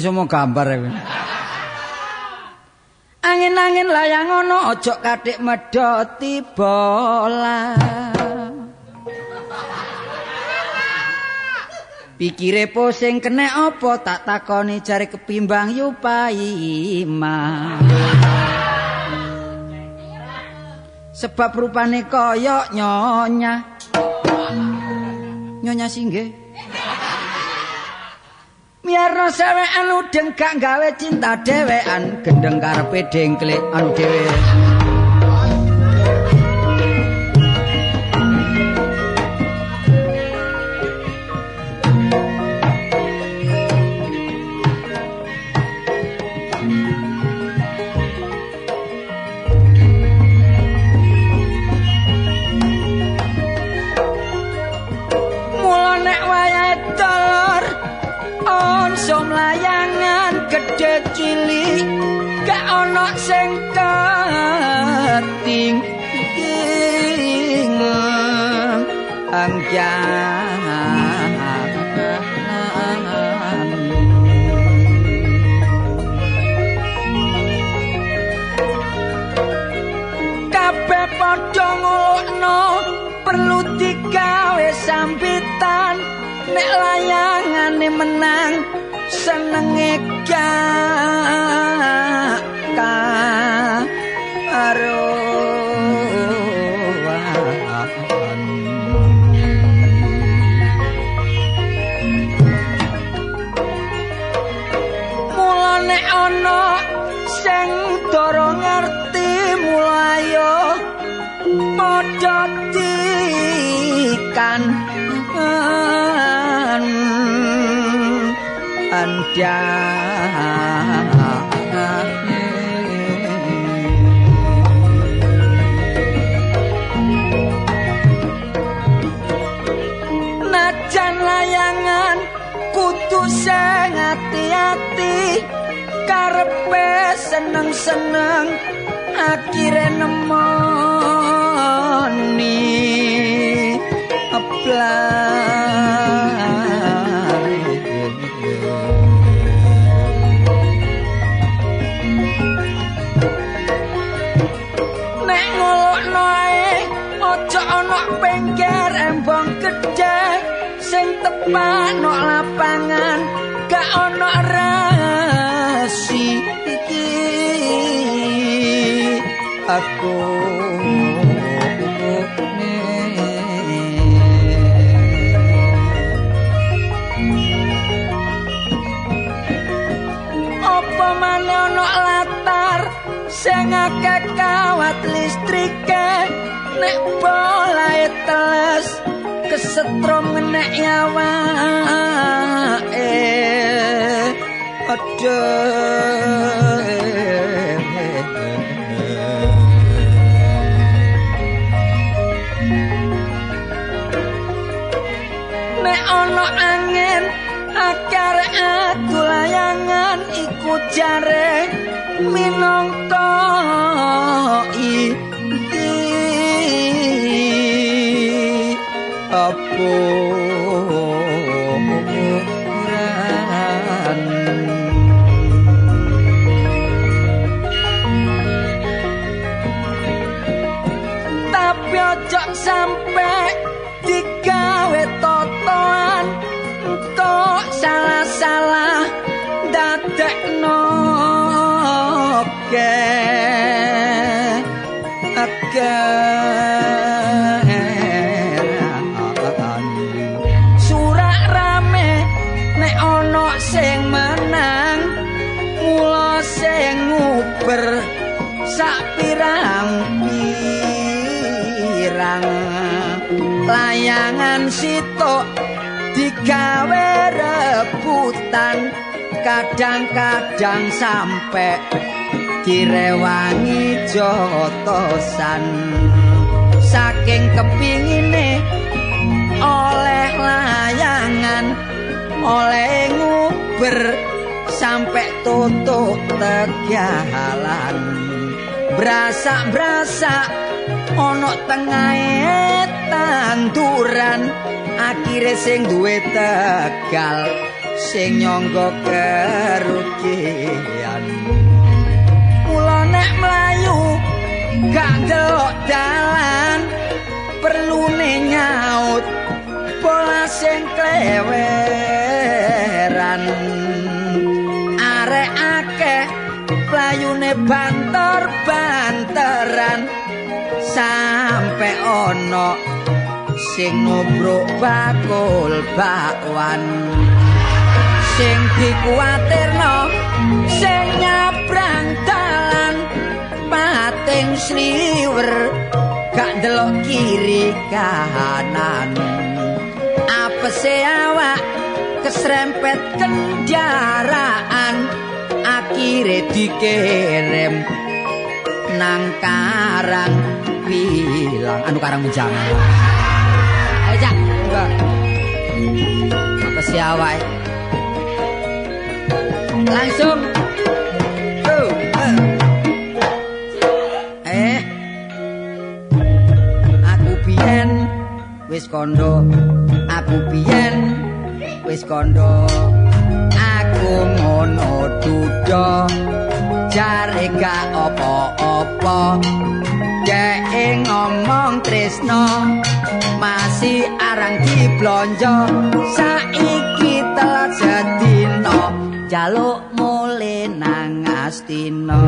Metune semua gambar. Angin-angin layang ono ojo katik medoti bola. Pikire pusing kene apa tak takoni jare kepimbang yupaima. Sebab rupane kaya nyonya. Nyonya singgih. Miarno sewekan udeng gak gawe cinta dewean gendeng karepe dengklik anu dhewe. Gedhe cilik gak ana sing ngulukno perlu digawe sambitan nek layangane menang senenge gak karo mulane Najan layangan kudu sing ati-ati karepe seneng-seneng akhire nemoni Nek nok lapangan gak ana rasi iki. Aku sing akeh kawat listrike? Nek bolae teles kesetrum nek nyawa eh kadang-kadang sampe direwangi jotosan. Saking kepingine oleh layangan oleh nguber sampe tutuk tegalan. Brasak-brasak ana tengahe tanduran akhire sing duwe tegal sing nyangga kerugian. Kula nek mlayu gak delok dalan perlu nyaut pola sing kleweran. Arek akeh playune banter banteran sampe ana sing nubruk bakul bakwan sing dikuatirno sing nyabrang dalan. Pating sliwer gak delok kiri kanan apese awak kesrempet kendaraan. Akhire dikirim nang karang bilang anu karang menjangan ayo cak. Apa si awak langsung. Oh, eh. Aku biyen wis kondo. Aku biyen wis kondo. Aku ngono duda. Jare gak apa-apa. Dek ngomong tresno. Masih arang diblonjo. Saiki telat sedino jaluk mule nang astina.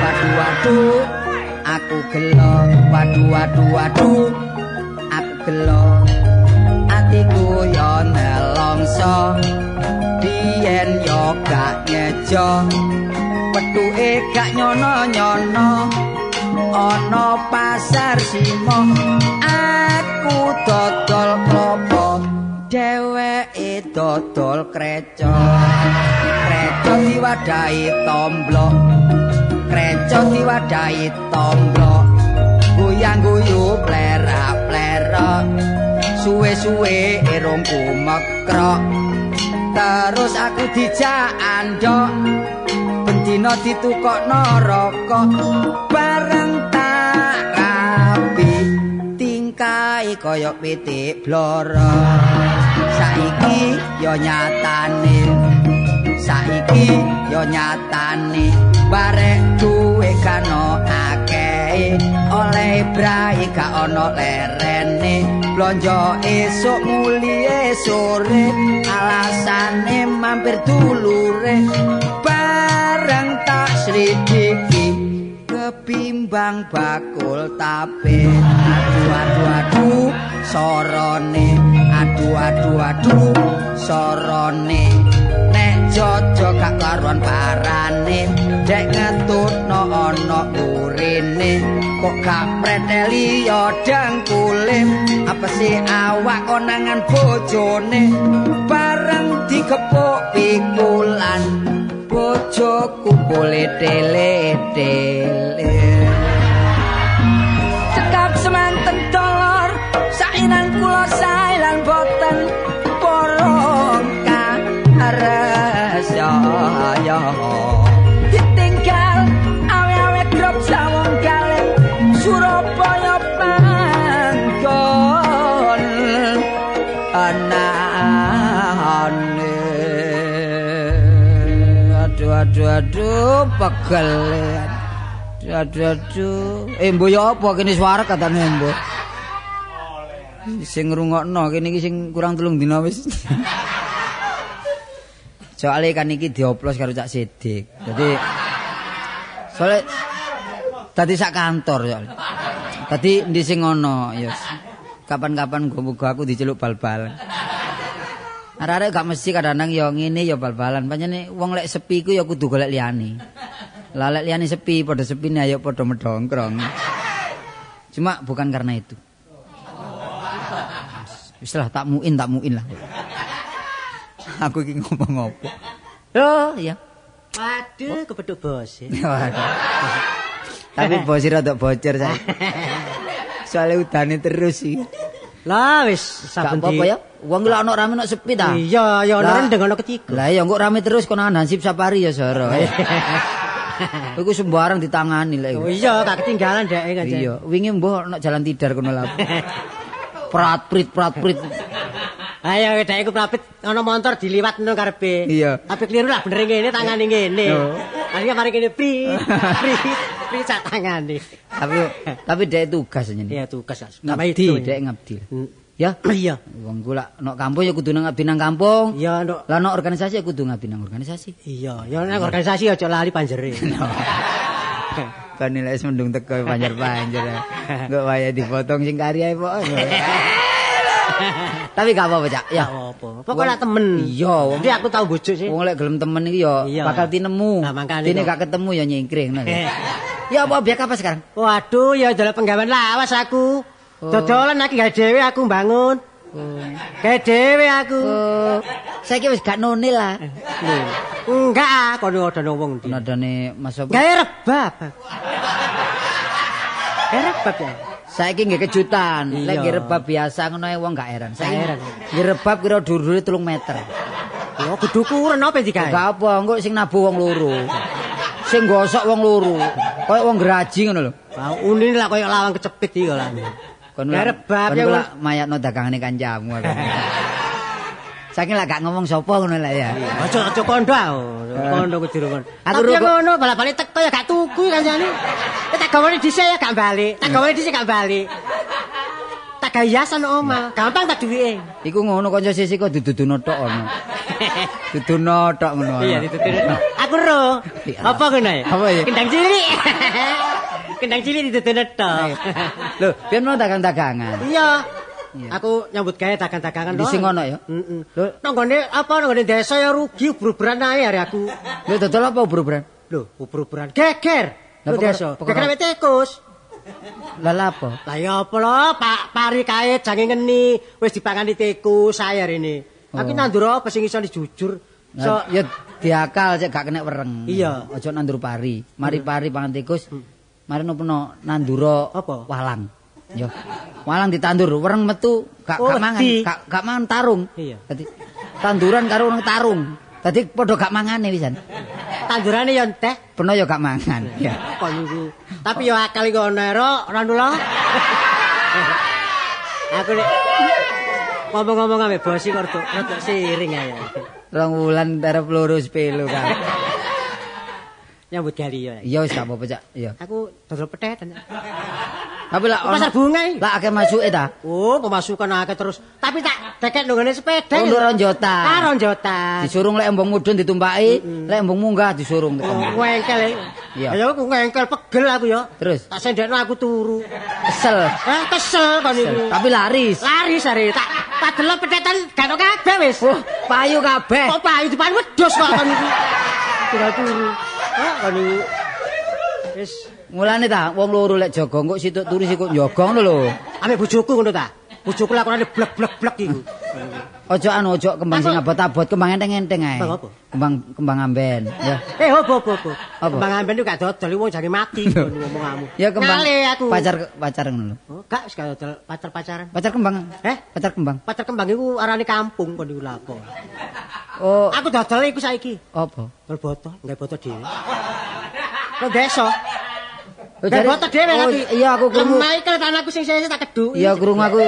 Waduh waduh aku gelo. Waduh waduh waduh aku gelo. Atiku yo nelongso biyen yo gak nyejo petuke gak nyono-nyono ana pasar simo aku dodol klopo dheweke dodol kreco. Kreco diwadahi tomblo kreco diwadahi tomblo guyang-guyu plera-plera suwe-suwe erongku mekrok terus aku dijak andok. Bendina ditukokno rokok. Bareng tak rapi. Tingkai kaya pitik bloro saiki yo nyatane. Saiki yo nyatane. Barek duwe kano akeh. Oleh brai gak ono lerene. Blonjo esuk mulie sore. Alasane mampir dulure. Bareng tak sridiki kepimbang bakul tape. Aduh aduh aduh sorone aduh aduh aduh sorone. Nek jojo gak karuan parane. Dek ngetutno ana urine. Kok gak preteli yo dangkule apa sih awak konangan bojone? Bareng digepuk pikulan bojoku boleh tele-tele cekap semanten dolor sainan kula ya ditinggal awe-awe grup sawung kaleng Surabaya panggon anane aduh aduh aduh pegel aduh aduh aduh eh ya apa kene suara katane mbo sing ngrungokno kene iki sing kurang telung dina wis soalnya kan iki dioplos karo Cak Sidik jadi soalnya tadi sak kantor soalnya tadi di sing ngono ya kapan-kapan gue aku diceluk bal-balan Arek-arek gak mesti kadang-kadang ya ngene ya bal-balan. Pancene wong lek sepi ku ya kudu golek liyane. Lah lek liyane sepi padha sepine ayo padha medongkrong. Cuma bukan karena itu. Wis lah tak muin tak muin lah. Aku iki ngomong apa? Oh, iya. Waduh, kepethuk bos. Waduh. Tapi bos rada bocor saya. Soalnya udane terus sih. Lah wis saben apa-apa ya. Wong lek ana rame nak sepi ta. Iya, ya ana rendeng ana ketiga. Lah ya kok rame terus kono hansip safari ya Soro. Iku sembarang ditangani lek. Oh iya, gak ketinggalan dek kan. Iya, wingi mbah nek jalan tidar kono lha. Prat prit prat prit. Ayo dhek iku prapit ana motor diliwat nang karepe. Iya. Tapi keliru lah bener ngene tangane ngene. Oh. Akhirnya mari kene pri pri pri sak tangane. Tapi tapi dek tugas jenenge. Iya tugas Mas. Ngabdi, dek ngabdi. Ya. Iya. Wong ku lak nok kampung ya kudu nang ngabdi nang kampung. Iya, Nduk. Lah nok organisasi ya kudu ngabdi nang organisasi. Iya, ya nang organisasi aja lali panjere. Kan nilai mendung teko panjer-panjer. Enggak waya dipotong sing karya pok. Tapi gak apa-apa, Cak. Ya. Ya apa? Pokoknya temen. Iya, wong aku tau bojo sih. wong lek gelem temen iki ya bakal tinemu. Nah, Dene gak ketemu ya nyingkring nah. Eh. Ya apa biak apa sekarang? Waduh, ya dalam penggawean lawas aku. Dodolan lagi gawe dhewe aku bangun. Gawe dhewe aku. Oh, saiki wis gak none lah. Lho, Enggak, ah, kono ada wong ndi. Nadane Mas apa? Gawe rebab. Gawe rebab ya. Saiki nggih kejutan. Lek nggih rebab biasa ngono ae wong gak heran. Saiki heran. nggih rebab kira dhuwure 3 meter. Yo kudu kuren apa digawe? Gak apa, engko sing nabuh wong loro. Sing gosok wong loro. Kayak wong graji ngono lho. Ah, Uni lah koyo lawang kecepit iki lah. Kon lah- rebab ya, mayatno dagangane kancamu. Aku. Saiki lak gak ngomong sapa ngono lah ya. Aja aja kondo ah. Kondo kudu dirungon. Aku Tapi rukuk- ngono balak-balik teko ya gak tuku kancane. Ya tak gawane dhisik ya gak balik. Tak gawane dhisik gak balik. Tak gawe hiasan oma. Gampang tak duwike. Iku ngono kanca sisi kok dududono tok ono. Duduno tok ngono. Iya ditutur. Aku ro. Apa kene? Apa ya? Kendang cilik. Kendang cilik ditutur tok. Lho, pian mau dagang-dagangan. Iya. Aku nyambut gawe dagang-dagangan Di sing ono ya? Heeh. Lho. Nang gone apa nang gone desa ya rugi ubur-uburan ae hari aku. Lho dodol apa ubur-uburan? Lho, ubur-uburan geger. Lho desa. Geger wit tikus. Lah apa? Lah ya apa lho, Pak pari kae jange ngeni wis dipangani tikus saya rene. Aku Oh. nandur apa sing iso dijujur. So, Nah, ya diakal cek gak kena wereng. Iya. Hmm. Aja nandur pari. Mari pari pangan tikus. Mari nopo nandura Apa? walang. Ya. Walang ditandur, wereng metu gak Oh, gak mangan, gak gak mangan tarung. Iya. Dadi tanduran karo wong tarung. Dadi padha gak mangane wisan. tandurane ya teh. Peno ya gak mangan. Ya. Kok. Tapi ya akal iku ana ro, ora. Aku nek ngomong-ngomong ambek bos iki kok rada siring ae. Rong wulan arep loro sepelo kan. Nyambut gali ya. Iya wis gak apa-apa, Cak. Iya. Aku dodol petetan. Tapi lah Pasar bunga iki. Lah akeh masuke ta. Oh, pemasukan akeh terus. Tapi tak deket nggone sepeda. Oh, ndoro njota. Ah, ronjotan. Disurung lek embung mudhun ditumpaki, lek embung munggah disurung. Oh, ngengkel. Iya. Ya aku ngengkel pegel aku ya. Terus Tak sendekno aku turu. kesel. Eh, kesel kon niku. Tapi laris. Lari sare tak tak delok pedetan gak kabeh wis. Wah, payu kabeh. Kok payu depan wedhus kok kon niku. Tinggal turu. Wis Mulane ta wong loro lek jaga kok situk turu sikuk njaga ngono lho. ambek bojoku ngono ta. Bojoku lakonane blek-blek-blek iku. Ojo anu ojo kembang sing abot-abot, kembang enteng-enteng ae. Kembang apa? Kembang kembang amben, ya. Eh, opo opo opo. Kembang amben iku gak dodol wong jange mati kon ngomong Ya kembang aku. pacar pacar ngono lho. Oh, gak gak dodol pacar-pacaran. Pacar kembang. Eh? Pacar kembang. Pacar kembang iku arane kampung kon niku lapo. Oh, Aku dodol iku saiki. apa? Dol botol, nggae botol dhewe. Kok desa? Jadi- botol dhewe oh, lagi. Iya aku krungu. Michael tanahku sing sesuk tak keduk. Iya krungu aku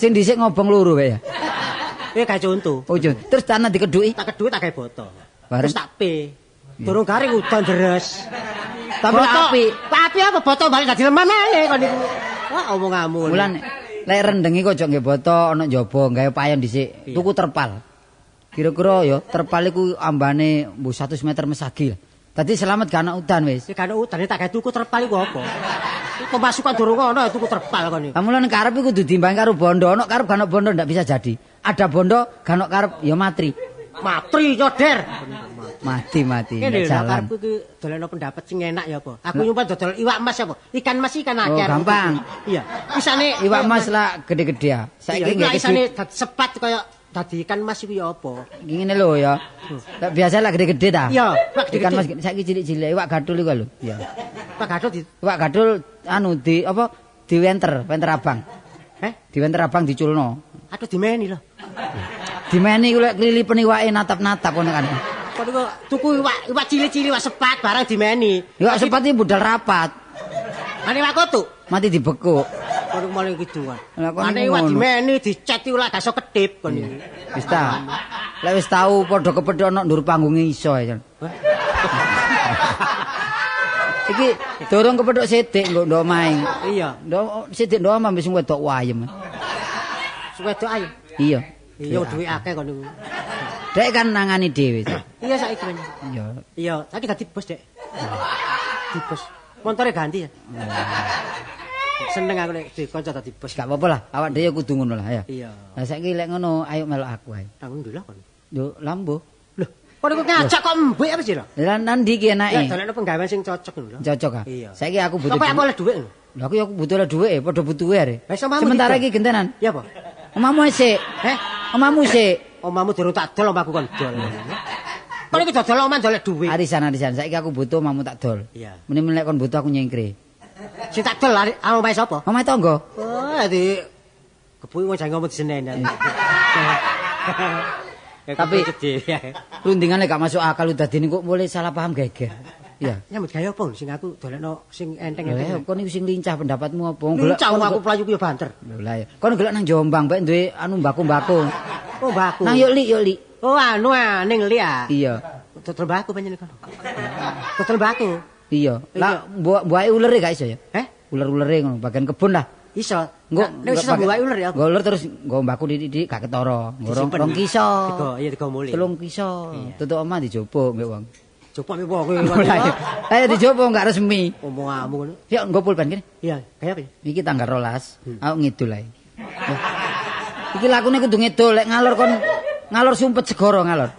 sing dhisik ngobong loro wae ya. Eh gak contoh. Oh. Terus tanah dikeduki. Tak keduk tak gawe botol. Terus tak pe. Durung garing udan deres. Tapi Botol- api. Api apa botol balik dadi lemah maneh kon niku. Wah omong-omong. Mulan lek rendengi kok ojo nggih boto ana njaba gawe payon dhisik. Tuku terpal. Kira-kira ya terpal iku ambane mbuh 100 meter mesagi. lah. Dadi selamat gak ana udan wis. Sing kan udan tak gawe tuku terpal iku apa? Pemasukan durung ono tuku terpal kon niku. Amulan karep iku kudu dimbang karo bondo, ana karep gak ana bondo ndak bisa jadi. Ada bondo gak ana karep ya matri. Matri nyoder. Mati mati Kene lho jalan. karepku iki doleno pendapat sing enak ya apa? Aku nyumpah dodol iwak mas apa? Ikan mas ikan Oh, akeh. gampang. Iya. Isane Iwak mas lah gede-gede ya. Saiki nggih isane sepat kaya dadi ikan mas ya apa? Ngene lho ya. Lek biasa lah gede-gede ta. Iya. Ikan mas saiki cilik-cilik iwak gadul iku lho. Iya. Pak Gadot di Iwak gadul anu di apa? Di wenter, wenter abang. Eh, Di wenter abang diculno. aduh dimeni lho. Dimeni ku lek klilipen iwake natap-natap ngono kan. Kok niku tuku iwak iwak cilik-cilik iwak sepat barang dimeni. Iwak sepat iki budal rapat. Ane iwak kotu. Mati dibekuk. Kon maling kidungan. Lah, kon Ane ngono. iwak dimeni dicet ulah gak iso kedip kon iki. Wis ta. Lek wis tau padha kepethuk ana ndur panggunge iso ya. Iki durung kepethuk sithik nggo ndok maing. Iya, Ndok sithik ndok ambe sing wedok wayem. wedok ayo. Iya. Iya duwe akeh kon niku. Dek kan nangani dhewe. Iya saiki. Iya. Iya, saiki ganti bos, Dek. Di bos. Montore ganti ya. Seneng aku nek di kanca dadi bos. Gak apa-apa lah, awak dhewe kudu ngono lah ya. Iya. Lah saiki lek ngono ayo melok aku ae. Alhamdulillah kon. Yo lambo. Loh, kon iku ngajak kok mbek apa sih lho? Lah nanti ki Ya enake. dolekno penggawean sing cocok lho. Cocok ah. Iya. Saiki aku butuh. Kok aku oleh dhuwit lho? Lah aku ya aku butuh lah dhuwit, padha butuhe are. Sementara iki gentenan. Ya apa? Omamu sik. Heh, Omamu sik. omamu durung tak dol omaku kon dol. Kon iki dodol omah dolek dhuwit. Arisan arisan. Saiki aku butuh omamu tak dol. Iya. Mene lek kon butuh aku nyengkre. Sing tak dol lari omahe sapa? Omahe tangga. Oh, dadi kepuwi wong jangan ngomong. Ya, Tapi- ya. Rundingane gak masuk akal udah dene kok mulai salah paham geger. Iya. Nyambut gawe apa sing aku dolekno sing Lah enteng-enteng. kon iki sing lincah pendapatmu apa? Lincah aku pelayu ku ya banter. Lah ya. Kon gelek nang Jombang bae duwe anu mbako-mbako. Oh, mbakku. Nang yuk li yuk li. Oh, anu ah, ning li ah. Iya. Dodol mbakku panjenengan. Dodol mbakku. Iya. Lah mbok mbuake ulere gak iso ya? Eh? Uler-ulere ngono bagian kebun lah. Iso. Nggo nek iso mbak ular ya. Nggo uler terus nggo mbako didik gak ketara. Nggo rong kiso. Tiga, iya tiga muli. Telung kiso. Tutuk omah dijopo mbek wong. Coba mi wong ya. Ayo dijopo gak resmi. Omong-omong ngono. Yuk nggo pulpen kene. Iya, kaya apa ya? Iki tanggal rolas. Aku ngidul ae. Iki lakune kudu ngidul lek ngalor kon ngalor sumpet segoro ngalor.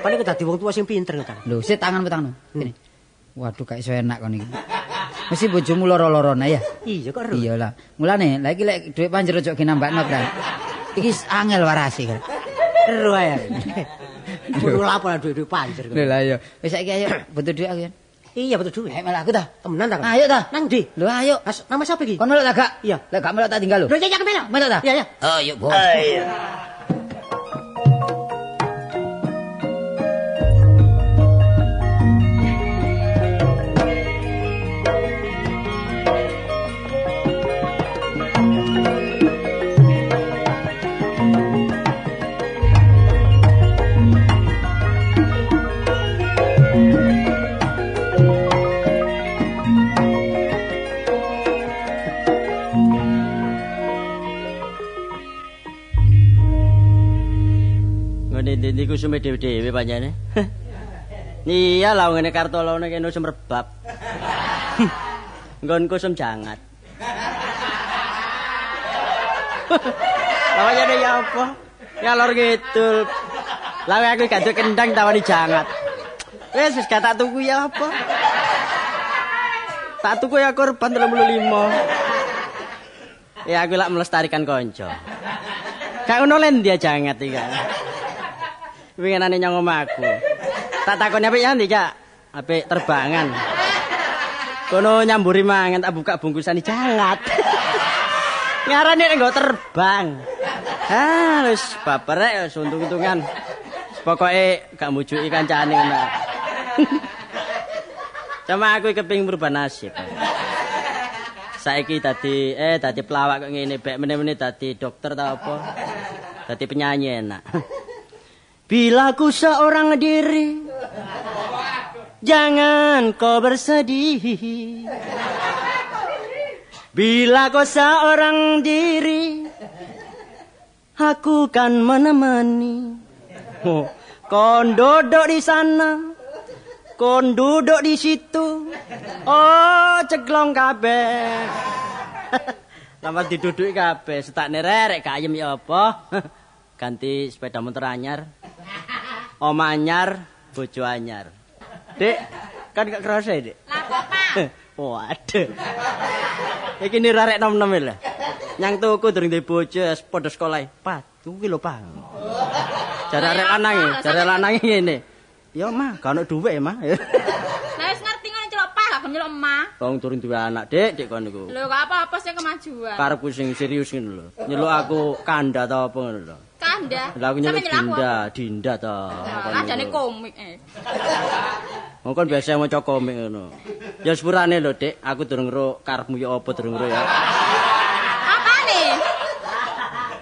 Kan iku dadi wong tua sing pinter kan. Lho, sik tangan petangno. Kene. Waduh gak iso enak kon iki. Mesti bojomu loro-lorona ya. Iya kok. Iya lah. Mulane lagi lek dhuwit panjer ojo ginambakno kan. Iki angel warasi kan. Ero ae. Kudu lapor duit-duit panjer. Lho lah iya. Wis saiki ayo butuh dhuwit aku ya. Iya betul duit. Ayo malah aku ta. Temenan ta? Ayo ta. Nang ndi? Lho ayo. Mas, nama siapa iki? Kon melok ta gak? Iya. Lek gak melok tak tinggal lho. Lho iya kemelo. Melok ta? Iya iya. Oh, yuk, Bos. Ngene ndi ku sume dhewe-dhewe pancene. Iya lah ngene kartolone kene semrebab. Nggonku sem jangat. Lah pancene ya apa? Ngalor ngidul. Lah aku gak duwe kendang tawani jangat. Wes wis gak tak tuku ya apa? Tak tuku ya korban 35. Ya aku lak melestarikan konco. Kak ngono len dia jangat iki. Winginane nyang omahku. Tak takoni apik ya ndi, Cak? Apik terbangan. Kono nyamburi mangan tak buka bungkusan jangat. Ngarane nek nggo terbang. Ah, wis baperek wis untung-untungan. Pokoke gak mujuki kancane ngono. Cuma aku keping merubah nasib. Saiki tadi eh tadi pelawak kok ngene bek meneh-meneh tadi dokter ta apa? Tadi penyanyi enak. Bila ku seorang diri Jangan kau bersedih. Bila kau seorang diri Aku kan menemani. Oh, Kon duduk di sana Kon duduk di situ. Oh ceklong kabeh. Lama diduduk kabeh setak nerek gak ayem ya apa. Ganti sepeda motor anyar Oma anyar, bojo anyar. Dek, kan gak kerasa ya, Dek? Lah kok, Pak? Waduh. Iki ni rarek nom-nom lho. Nyang tuku durung duwe bojo padha sekolah. Pak, tuku lho, Pak. Jare arek lanang, e, jare lanang e ngene. Ya, Mah, gak ono dhuwit, Mah. Lah wis ngerti ngono celok Pak, gak nyelok emak. Wong durung duwe anak, Dek, Dek kon niku. Lho gak apa-apa sih kemajuan. Karepku sing serius ngono lho. Nyeluk aku kanda ta apa ngono lho. Kanda. Lah aku nyeluk aku Dinda, apa? Dinda ta. Lah jane komik eh. Wong kon biasa maca komik ngono. Ya sepurane lho, Dik, aku durung ro karepmu ya apa durung ro ya.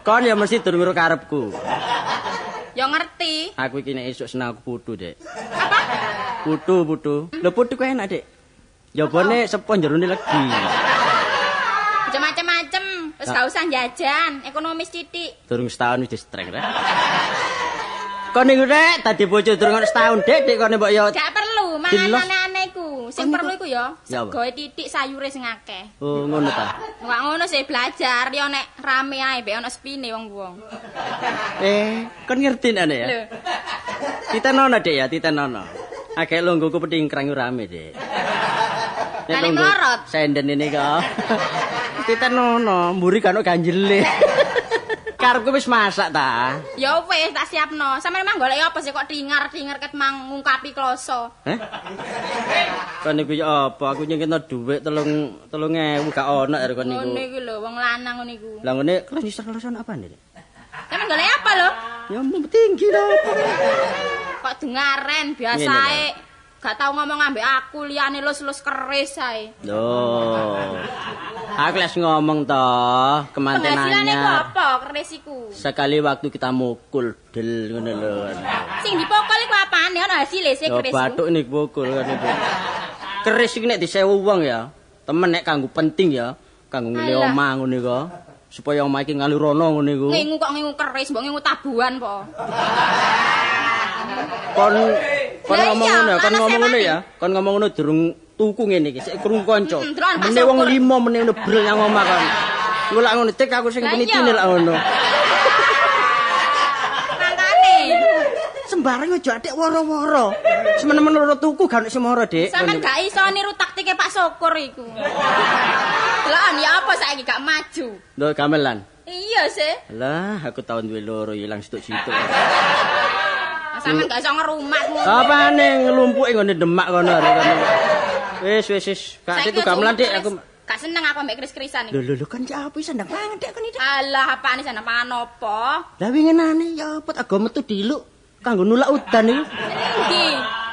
Kon ya mesti durung nguruk karepku. Ya ngerti. Aku iki nek esuk seneng aku putu, Dek. Apa? Putu, putu. Lho putu ku enak, Dek. Jabone sepo jerone legi. Aja macem-macem. Wis gak usah jajan, ekonomis titik. Durung setahun wis distrek, Rek. Kon niku Dek, dadi bojo durung setahun, Dek, Dek kon mbok yo Gak perlu mangan aneh-aneh iku. Sing perlu iku- apa? segoe titik sayure sing akeh. Oh, ngono ta. Wak ngono sih belajar ya nek rame ae mbek ana spine wong-wong. Eh, kon ngerti nek ya? Lho, Titenono, Dek ya, titenono. Agek lungguhku petingkrang yo rame, Dek. Nek Kali lungguh melorot. Senden ini kok. Titenono, mburi kan ganjele. Karepku wis masak ta. ya wis tak siapno. Sampe memang golek apa sih kok tingar-tingar ket mang ngungkapi kloso. Heh? Kon niku ya apa? Aku nyengketno dhuwit telung telung ewu gak ono ya kon niku. Ngono iki lho wong lanang ngono iku. Lah ngene kelenjisan-kelenjisan apa nih? Sampe golek apa lho? Ya ampun tinggi lho. Kok dengaren biasae. Gak tau ngomong ambek aku liyane lus-lus keris ae. Loh. Aku les ngomong toh, kemanten Penghasilannya anyar. apa keris iku? Sekali waktu kita mukul del ngono lho. Sing dipokol iku apane ana hasile sih Ya keris. iku? bathuk niku pukul kan itu. Keris iki nek disewu wong ya, temen nek kanggo penting ya, kanggo omah ngono iku. Supaya omah iki ngalir rono ngono iku. Ngingu kok ngingu keris, mbok ngingu tabuhan po. Kon kon ngomong ngono ya, kon ngomong ngono semane. ya. Kon ngomong ngono durung tuku ngene iki, sik krungu kanca. Mene wong limo mene brel nang omah kon. Ngulak ngono tik aku sing penitine lak ngono. Mangkane. Sembarang aja adik woro-woro. Semen-men loro tuku gak semoro, Dik. Sampeyan gak iso niru taktike Pak Syukur iku. Lah ya apa saiki gak maju? Lho gamelan. Iya sih. Lah, aku tahun duwe loro ilang situk-situk. Sampeyan gak iso ngerumat ngono. Apane nglumpuki ngene demak kono. Wis wis wis, gak Saiki itu gamelan Dik aku. Gak seneng aku ambek keris-kerisan Lho iku. lho lho kan ya apa sandang pangan Dik kon iki. Alah apane sana pangan apa? Lah winginane ya apa aga metu diluk kanggo nulak udan iku. Endi?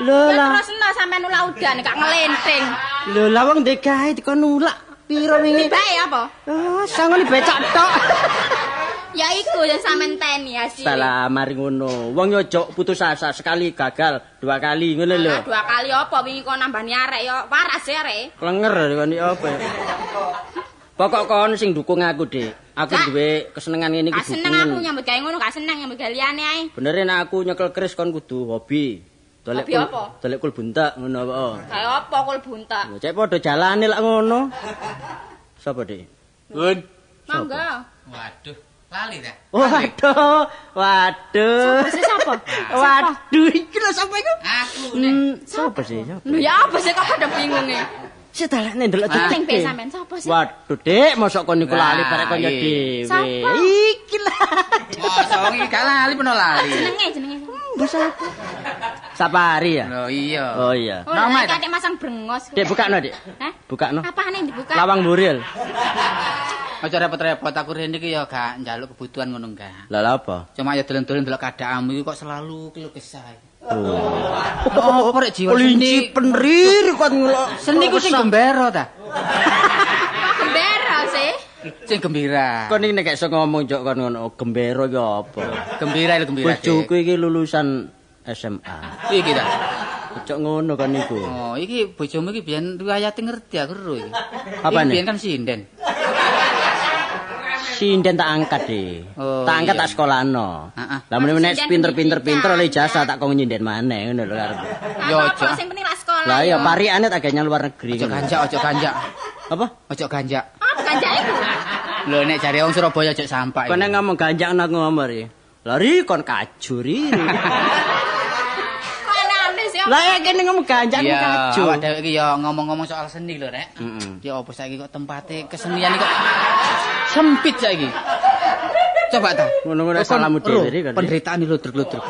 Lho Ya lah. terus no sampean nulak udan gak ngelenting. Lho lah wong ndek gawe dikon nulak piro wingi? Bae apa? Ah, sangone becak tok. Ya iku yang sampean teni hasil. Salah mari ngono. Wong yo ojo putus asa sekali gagal, dua kali ngono lho. Dua kali apa wingi kok nambani arek ya waras ya arek. Klenger kon iki apa. Pokok kon sing dukung aku, Dik. Aku duwe kesenengan ngene iki Gak seneng aku nyambut gawe ngono gak seneng nyambut gawe liyane ae. Bener nek aku nyekel keris kon kudu hobi. Dolek Hobi kul, apa? dolek kul buntak ngono apa. oh. Kayak apa kul buntak. Ya cek padha jalane lak ngono. Sapa, Dik? Gun. Mangga. Waduh, lali ta? Waduh, waduh. Sapa sih sapa? Waduh, iki lho sapa iku? Aku nek Hmm, sapa sih? Sapa? Lho ya apa sih kok pada bingung e? Sik dalekne ndelok Ning titik. pe sampean sapa sih? Waduh, Dik, mosok kon niku lali Lah, barek kon dhewe. Sapa? Iki lah. mosok iki gak lali peno lali. Jenenge jenenge. Mbok sapa? Sapari ya? Lho iya. Oh iya. Oh, Nama, lek adik masang brengos. Dik bukakno, Dik. Hah? Bukakno. Yang dibuka? Lawang buril. Aja repot-repot aku rene iki ya gak njaluk kebutuhan ngono enggak. Lah lha apa? Cuma ya dolen-dolen delok keadaanmu iki kok selalu keluh kesah. Oh, Apa rek jiwa kelinci seni? penrir kok ngelok. Seni ku sing gembero ta? Gembira sih? Sing gembira. Kon iki nek iso ngomong jok kon ngono, gembero ki apa? Gembira lho gembira. Bojoku iki lulusan SMA. Iki ta. Cok ngono kan niku. Oh, iki bojomu iki biyen riwayate ngerti aku ro iki. Apa Iki nih? Biyen kan sinden. Sinden tak angkat deh. Oh, tak angkat iya. tak sekolahno. Heeh. Lah meneh nek Sinden pinter-pinter pinter oleh jasa tak kok nyinden maneh ngono lho karep. Yo, Cok. sing penting lah sekolah. Lah ya yo. pariane tak ganyang luar negeri. Ojo ganjak, ojo ganjak. Apa? Ojo ganjak. Apa ganjak iku? Lho nek jare wong Surabaya ojo sampah. Kon nek ngomong ganjang nak ngomong ri. Lari kon kajuri. Lah ya kene ngomong ganjang kaju. awak dhewe iki ya ngomong-ngomong soal seni lho, Rek. Heeh. Ya apa saiki kok tempate kesenian iki kok sempit saiki. Coba ta. Ngono-ngono salamu ro, dhewe kan. Penderitaan iki ludruk-ludruk.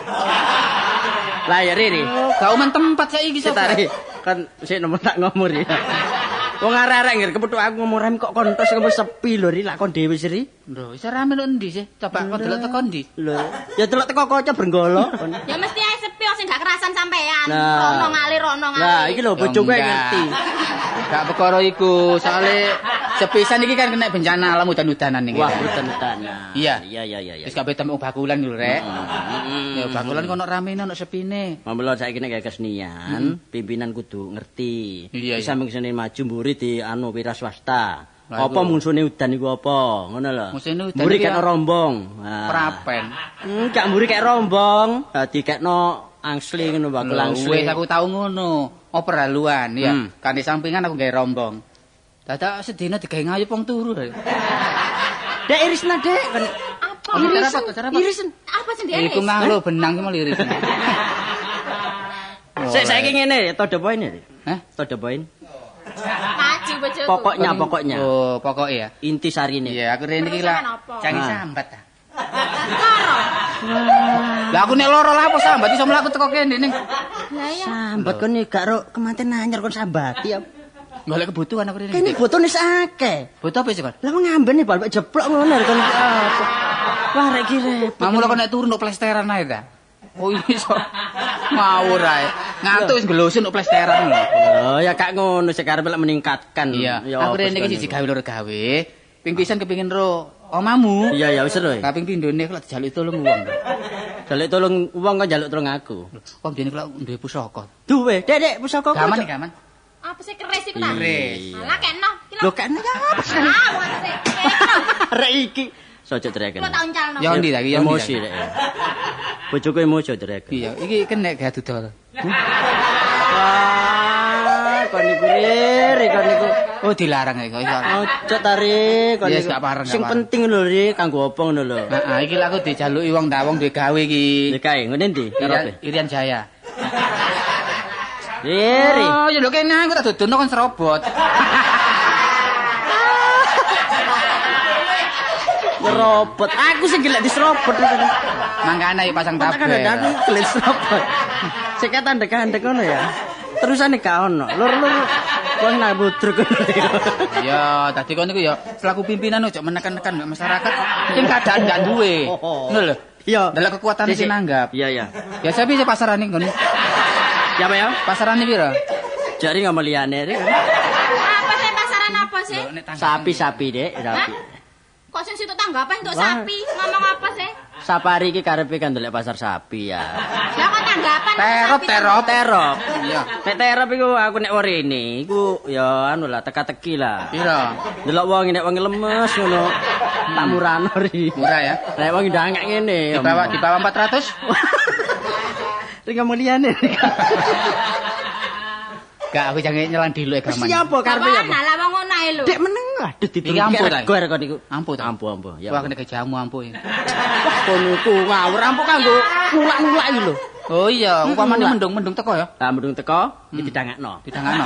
Lah ya ri. Gak umen tempat saiki tari. Kan sik nomor tak ngomong ri. Wong arek-arek ngir kepethuk aku ngomong rem kok kontos kok sepi lho ri lak kon dhewe sih. Lho, iso rame lho endi sih? Coba kok delok teko endi? Lho, ya delok teko kaca brenggolo. Ya mesti ae sepi wong sing gak kerasan sampean. Nah. Rono ngalir rono ngalir. Lah iki lho bojoku Enggak. ngerti. Gak perkara iku, soalnya Sepisan iki kan kena bencana alam udan-udanan iki. Wah, udan-udanan. Iya. Iya, iya, iya. Wis kabeh temu bakulan lho, Rek. Ya bakulan kono ramene ono sepine. Mamelo saiki nek kesenian, pimpinan kudu ngerti. Iya, Bisa mung maju mburi di anu wira swasta. Apa mungsune udan iku apa? Ngono lho. Mungsune udan iki kekno ya- rombong. Nah. Prapen. Hmm, gak mburi kek rombong. Dadi kekno angsli ngono bakul Lho, angsli. Wis aku tau ngono. Oper haluan ya. Hmm. Kan di sampingan aku gawe rombong. Dadak sedina digawe ngayu pong turu. Dek irisna, Dek. Apa? Irisen. Apa sendiri? Iku mang lho benang ki mau liris. Sik saiki ngene, to the point ini. Hah? To the point. Kaji bojoku. Pokoknya, pokoknya. Oh, pokoknya ya. Inti sarine. Iya, aku rene iki lah Ah. sambat ta. Loro. Lah aku nek loro lah apa sambat iso mlaku teko kene ning. Lah ya. Sambat kon iki gak ro kemanten anyar kon sambati ya. Golek kebutuhan aku rene. Kene botone akeh. Butuh apa sih, Kon? Lah ngamben nih bal jeplok ngono kon. Wah rek iki repot. Mamu kok nek turu nduk plesteran ae ta. Oh iso. Ngawur ae. Ngantuk wis gelosun nduk plesteran lho. Oh ya kak ngono sik arep lek meningkatkan. Iya, Ya, aku apa rene iki sih, siji gawe loro gawe. Ping pisan kepengin ro omamu. Iya ya wis ro. Kaping pindhone kok dijaluk tolong wong. Jaluk tolong wong kok jaluk tolong aku. Wong dene kok duwe pusaka. Duwe, Dek, Dek, pusaka Gaman iki gaman. Apa sih keris iku ta? Keris. Lah kena. Lho kan ya? Ah, sik. Kena. Rek iki. Sojo dreken. Kulo tak uncalno. Ya ndi ta iki? ya emosi rek. Bojoku emosi dreken. Iya, iki kena gak dudol. Wah, kon niku riri, kon niku. Oh dilarang iki. Iku. Ojo tari, kon niku. gak Sing penting lho ri kanggo apa ngono lho. Heeh, iki lak aku dijaluki wong ndak wong duwe gawe iki. Dikae ngene ndi? Irian, Jaya. Riri. Oh, ya lho kene aku tak dudono kon serobot. Ngerobot. Aku sing gelek diserobot. Mangkane iki pasang Tak tabel. kan aku gelek diserobot. Sik kata ndek-ndek ngono ya. Terusane gak ono. Lur-lur nang budruk ngono ya. Ya, tadi kon niku ya selaku pimpinan ojo menekan-nekan masyarakat sing keadaan gak duwe. Ngono lho. Iya. Delok kekuatan sing nanggap. Iya, iya. Ya sapi sih pasarane kon. Ya apa ya? Pasarane piro? Jari Ri. Apa sih pasaran apa sih? Sapi-sapi, Dek, sapi. Kok sing situ tanggapan untuk sapi? Ngomong apa sih? Sapari iki karepe kan ndelok pasar sapi ya. Lah kok tanggapan Terop, terop. Terop. Iya. Nek terop iku aku nek werene iku ya anu lah teka-teki lah. Piro? Delok wong nek wong lemes ngono. Tak murano ri. Murah ya. Nek wong ndangak ngene. Di bawah di bawah 400? Ri ngomong liyane. Gak aku jangan nyelan dulu ya gaman. Siapa karepe ya? Lah wong ngono ae lho. Dek meneng aduh Iki ampuh ta? Gor kon niku. Ampuh ta? Ampuh ampuh. Ya. Wah kena kejamu ampuh. Wah kono ku ngawur ampuh kanggo ngulak-ngulak iki lho. Oh iya, upamane lah. mendung-mendung teko ya. Lah mendung teko iki didangakno. Didangano.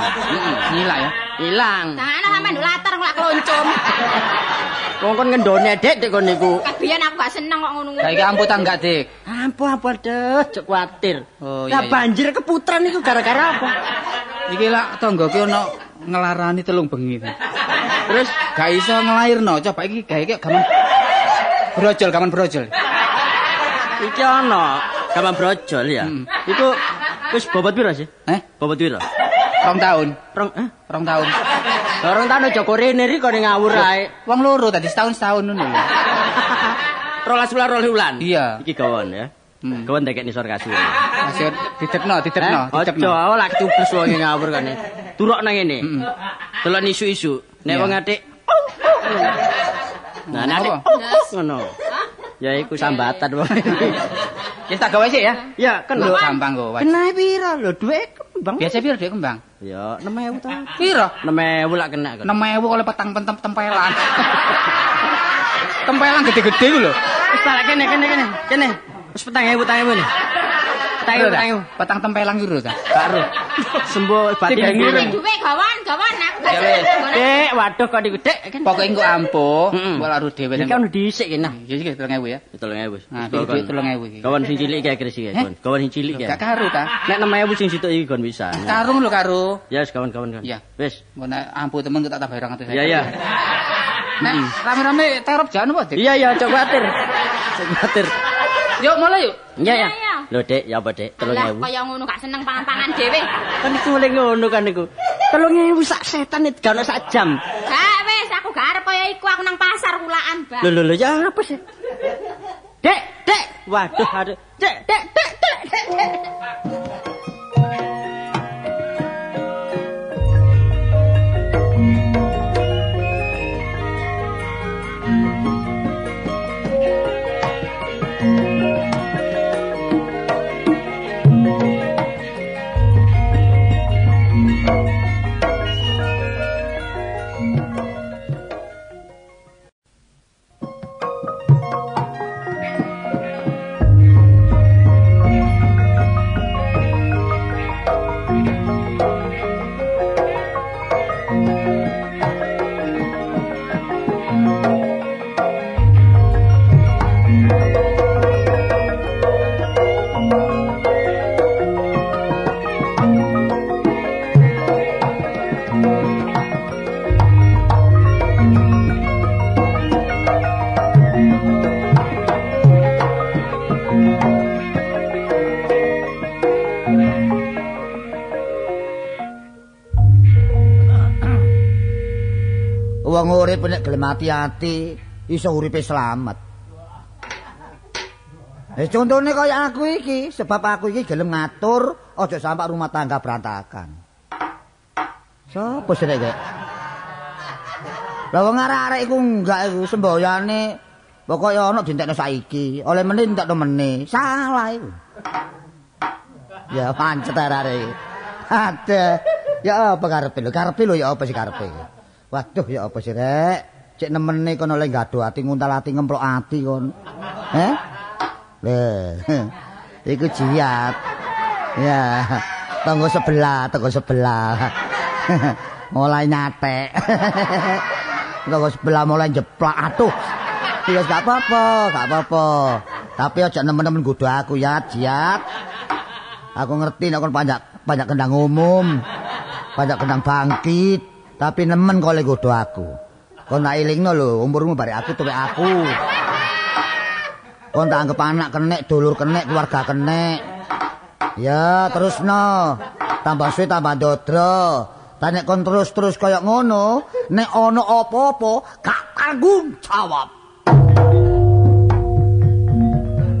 Nyilak ya. Ilang. Tangane sampe nduk latar kok kloncom. Wong kon ngendone Dek dek kon niku. Kabiyen aku gak seneng kok ngono. Saiki ampuh ta enggak, Dik? Ampuh apa deh, cok kuatir. Oh, Lah iya, iya. banjir keputran itu gara-gara apa? Iki lak tanggoku ono ngelarani telung bengi. Terus gak iso ngelairno. Coba iki gawe iki gaman brojol, gaman brojol. Iki ono gaman brojol ya. Hmm. Iku wis bobot piro sih? Eh, Bobot piro? rong tahun. Rong eh? Rong tahun. Orang tano Joko Rene ri kok ngawur ae. Wong loro tadi setahun setahun ngono lho. Rolas bulan rolas bulan. Iya. Iki gawon ya. Hmm. Gawon dekek nisor kasih. Masih didekno, didekno, Eh, didekno. Ojo ora ketubus wong ngawur kan. Turok nang ngene. Delok isu-isu. Nek wong atik Nah, nek atik Apa? ngono. Ya iku sambatan wae. Ya tak gawe sih ya. Ya kan lho. Gampang kok. Wak. Kena piro lho duit kembang. Biasa piro dhek kembang? Ya 6000 ta. Piro? 6000 lak kena kan. 6000 kalau petang pentem tempelan. tempelan gede-gede ku lho. Wis balik kene kene kene. Kene. Wis petang ewu petang nih. Petang ewu petang ewu. Petang tempelan piro ta? Karo. Sembuh batin ngirim. Duwe gawan, gawan aku gak Ya wis. Dek, waduh kok niku dek kan. Pokoke engko ampuh, engko laru dhewe. Iki kan dhisik kene. Ya iki 3000 ya. 3000. Nah, duit 3000 iki. Kawan sing cilik iki iki, Eh? kawan. Kawan sing cilik Gak ya. karu ta? Nek 6000 sing situ iki kon bisa. Karung lho karo. Ya wis kawan-kawan kawan. Iya. Wis. Engko nek ampuh temen tak tambah 200. Iya iya. Nek rame-rame terop jan apa, Dik? Iya iya cok kuatir. Cok kuatir. Yuk mulai yuk. Ya. Iya, iya. Lho Dek, ya apa? Lah 3000. kaya ngono gak seneng pangan-pangan dhewe. Kan iku mulai ngono kan niku. 3000 sak setan itu gak ono sak jam. Gak wis aku gak arep kaya iku aku nang pasar kulaan, Bang. Lho lho lho ya apa sih? Dek, dek. Waduh, aduh. Dek, dek, dek, dek, dek. Urip nek gelem ati-ati iso uripe slamet. Eh contone kaya aku iki, sebab aku iki gelem ngatur aja sampai rumah tangga berantakan. Sopo sih nek? Lah wong arek-arek iku enggak iku semboyane pokoke ana dintekno saiki, oleh meneh entekno meneh. Salah iku. Ya pancet arek iki. Ada. Ya apa karepe lho? Karepe lho ya apa sih karepe? Waduh ya apa sih rek? Cek nemene kono oleh gado ati nguntal ati ngemplok ati kon. Heh? Leh. Iku jiat. Ya. Tonggo sebelah, tonggo sebelah. mulai nyatek. tonggo sebelah mulai jeplak. Aduh. Ya gak apa-apa, gak apa-apa. Tapi aja nemen-nemen godo aku ya, jiat. Aku ngerti nek kon banyak banyak kendang umum. Banyak kendang bangkit. Tapi nemen kok lek godo aku. Kon tak ilingno lho, umurmu bare aku tuwek aku. Kon tak anggap anak kenek, dulur kenek, keluarga kenek. Ya, terus. Tambah suwe tambah dodro. Tanya kon terus-terus kayak ngono, nek ono apa-apa, gak tanggung jawab.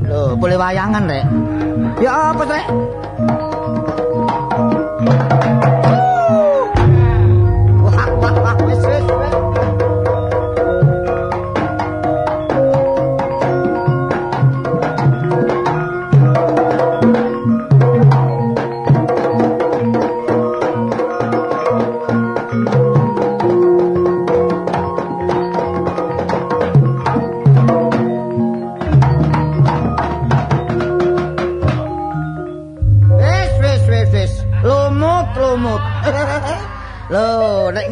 Loh, boleh wayangan, Rek? Ya apa, Rek?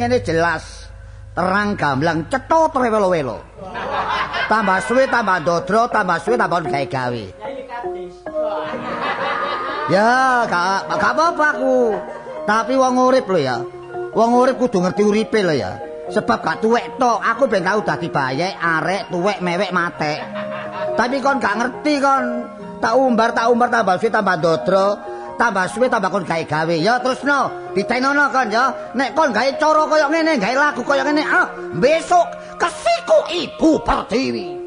Ngene jelas terang gamblang cetha trewelo-welo. Tambah suwe tambah dodro, tambah suwe tambah gawe-gawe. Ya, gak gak apa-apa aku. Tapi wong urip lho ya. Wong urip kudu ngerti uripe lho ya. Sebab gak tuwek tok, aku ben tau dadi bayek, arek, tuwek, mewek, matek. Tapi kon gak ngerti kon. Tak umbar, tak umbar tambah suwe tambah dodro, tambah suwe tambah kon gawe-gawe. Ya terus no, ditenono kon ya. Nek kon gawe cara kaya ngene, gawe lagu kaya ngene, ah, besok kesiku Ibu Pertiwi.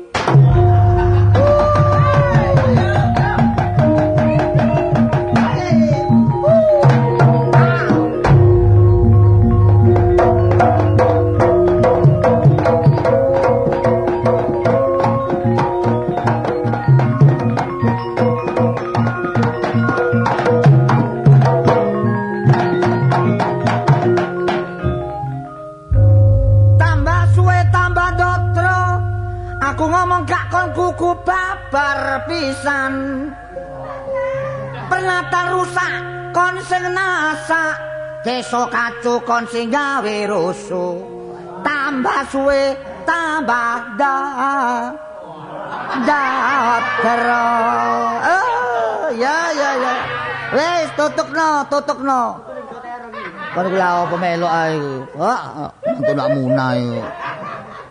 Deso kacu kon sing gawe rusuh Tambah suwe tambah da Dotro Oh ya ya ya Wes tutukno tutukno Kon kula apa melok ae mantu nak munah iku.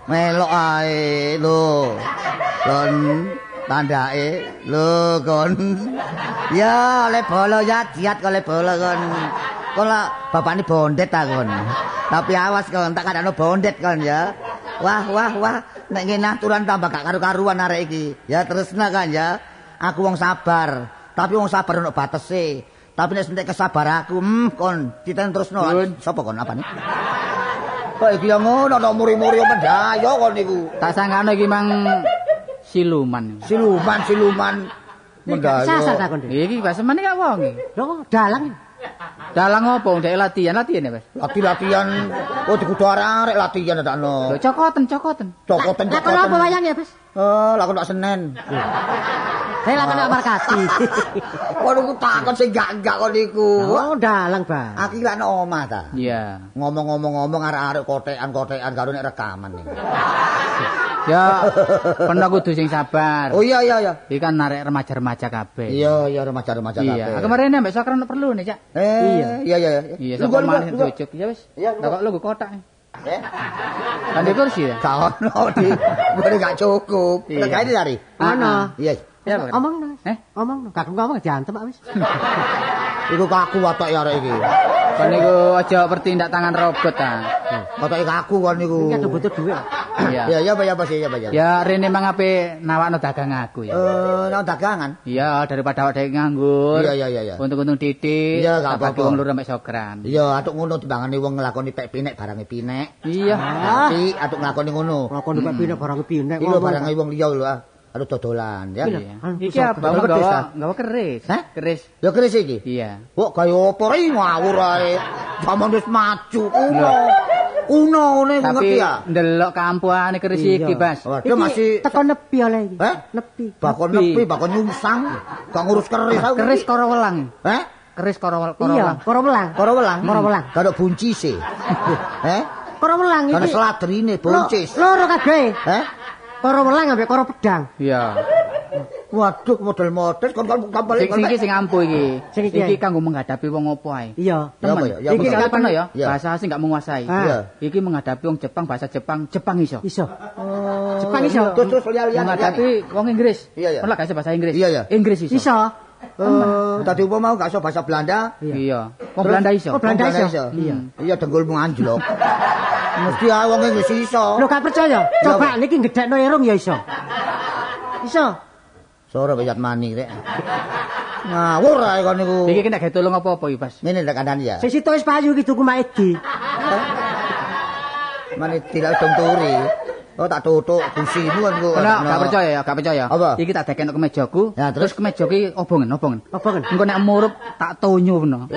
Melok ae lho. Kon tandake lho kon. Ya, le bolo ya jiat kok le bolo kon. Kon lah bapakne bondet ta kon. Tapi awas kon tak kadano bondet kon ya. Wah, wah, wah. Nek ngene aturan tambah gak karu-karuan arek iki. Ya tresna kan ya. Aku wong sabar. Tapi wong sabar ono batese. Tapi nek sentek kesabar aku, hmm, kon titen terusno. Nun. Sopo kon apa nih? Kok iki yang ngono ono muri-muri mendayo kon niku. Tak sangkane iki mang siluman. Siluman, siluman mendayo. Sasar takon. Iki basemane gak wong. Lho, dalang. Dalang opo ndek latihan, latihan ya, Mas? Lati latihan, oh dikudu arek latihan ada no. Lho cokoten, cokoten. Cokoten Lah kalau apa cokoten. wayang ya, Bos? Eh, lakon Pak Senen. Saya lakon Pak Markati. Kok niku takon sing gak-gak kok niku. Oh, dalang, Bang. Lak nang omah ta. Iya. Ngomong-ngomong-ngomong arek-arek kotekan-kotekan karo nek rekaman nih. Ya, pernah kudu sing sabar. Oh iya iya iya. Iki kan narek remaja-remaja kabeh. Iya iya remaja-remaja Iya. kabeh. Kemarin mbak Sokran perlu nih, Cak. Eh, iya iya iya. Iya, lu gua. diujuk. Ya wis. Iya, Lah kok lu kotak. Eh, Kan kursi ya? gak ono di. Gua gak cukup. Iya. Lah gawe dari. Ono. Iya. Ya, Pak. Omong no. Eh? Omong no. Gak ngomong diantem wis. Iku kaku watok ya arek iki. Kan niku aja bertindak tangan robot ta. Watoke kaku kon niku. Iki butuh duit. Iya. Iya iya apa ya apa sih ya apa ya. Ya rene mang ape nawakno dagang aku ya. Eh, nang dagangan. Iya, daripada awak dhewe nganggur. Iya iya iya iya. Untung-untung titik. Iya, gak apa-apa. wong mek Sokran. Iya, atuk ngono timbangane wong nglakoni pek pinek barange pinek. Iya. Tapi atuk nglakoni ngono. Lakon nek pinek barang pinek. Iki lho barange wong liya lho. ah. Aduh dodolan ya. Iki apa? Nggawa desa? nggawa keris. Hah? Keris. Ya keris iki. Iya. Kok kaya apa ri ngawur ae. Zaman wis maju kuno. Kuno ngene Tapi ngerti ya. ndelok kampuane keris iki, Bas. Waduh masih teko nepi oleh iki. Eh? Nepi. bakon Nepi. bakon nyungsang. Gak ngurus keris aku. Keris karo welang. Eh? Keris karo karo Iya, welang. karo welang. Karo welang. Karo welang. Karo buncis e. Eh? Karo welang Karo iki. seladrine buncis. Lo- Loro kabeh. Eh? Karo welang ambek karo pedang. Iya. Waduh model-model kon kon kapal Sing sing iki sing ampuh iki. Sing iki, ya. kanggo menghadapi wong opo ae. Iya. Ya apa ya? Ya iki apa? kapan ya? Ya. Bahasa asing gak menguasai. Ah. Iya. Iki menghadapi wong Jepang, bahasa Jepang, Jepang iso. Iso. Oh. Jepang iso. Terus terus lihat-lihat. Menghadapi wong Inggris. Iya, iya. Pernah gak bahasa Inggris? Iya, iya. Inggris iso. Iso. Eh, tadi umpama mau gak iso bahasa Belanda. Iya. Wong Terus- Belanda iso. Oh, Belanda iso. Iya. Iya dengkulmu anjlok. Mesti ae wong Inggris iso. Lo gak percaya? Coba niki gedekno irung ya iso. Iso. Sore bayat mani rek. Ngawur ae kon niku. Iki kena gawe tolong apa-apa iki, Bas. Ngene kandhani ya. Sing situ wis payu iki tuku Maedi. Mani tidak dong turi. Oh tak tutuk kusimu kan kok. Ora gak percaya ya, gak percaya. Apa? Iki tak dekeno kemejaku. Ya, terus? terus kemeja ki obongen, obongen. Kan? Engko nek murup tak tonyo ngono.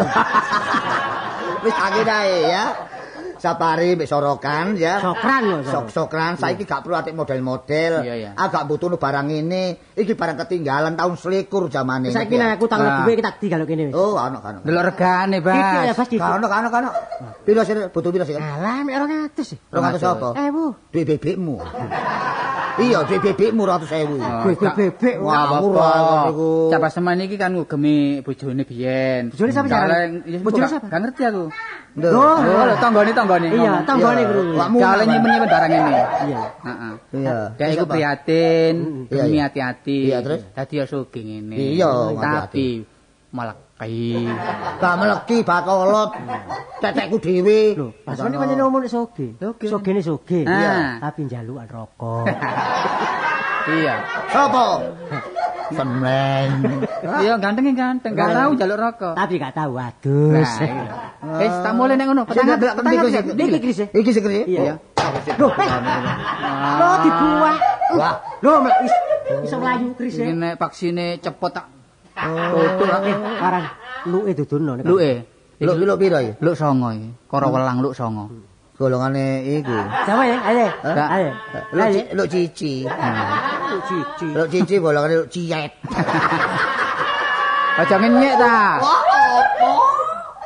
Wis angin ae ya. Sapari mbek sorokan ya. Sokran lho. Sok-sokran saiki gak perlu atik model-model. Agak butuh barang ini. Iki barang ketinggalan tahun selikur zamane. Saiki nek aku Ah. tangan duwe kita tinggal kene wis. Oh, ano kan. Delok regane, Iki ya Bas. Bas iki. Kano kano kano. Piro sih butuh piro sih kan? Alah mek 200 sih. Rong atus apa? Ewu. Duit bebekmu. iya, duit bebekmu ratus ewu. Oh, Bebek. Wah, murah niku. Capa semen iki kan ngugemi bojone biyen. Bojone sapa, Bojone sapa? Gak ngerti aku. Nduk. Oh, Oh, lho tanggane tanggane. Iya, tanggane Iya. guru. Bang. nyimpen-nyimpen barang ini. Iya. Heeh. Iya. Iku Siapa? prihatin, Iya, demi iya. hati-hati. Iya, terus? Dadi ya sugih ngene. Iya, Tapi kai. Gak meleki bakolot. Tetekku dhewe. Lho, pasane pancen omong nek soge. Soge. Sogene soge. Ah. Tapi njalukan rokok. Iya. Sopo? Seneng. Iya, ganteng ganteng. Gak tahu jaluk rokok. Tapi gak tahu adus. Nah, iya. Wis tak mulai nek ngono. Niku petangan. sing- Niki Kris. Iki sing kene. Iya. Loh, Lo dibuak. Wah. Lo mek is iso mlayu Kris. Iki nek vaksine cepet tak Tutuk eh aran luke dudono nek. luke. Lu lu piro iki? Luk songo iki. Karo welang luk songo. Golongane iku. Sama ya, ayo. Ayo. Lu Ayo. ci- lu cici. Lu cici. Golongane lu ciyet. Aja ngenyek ta. Wah, apa?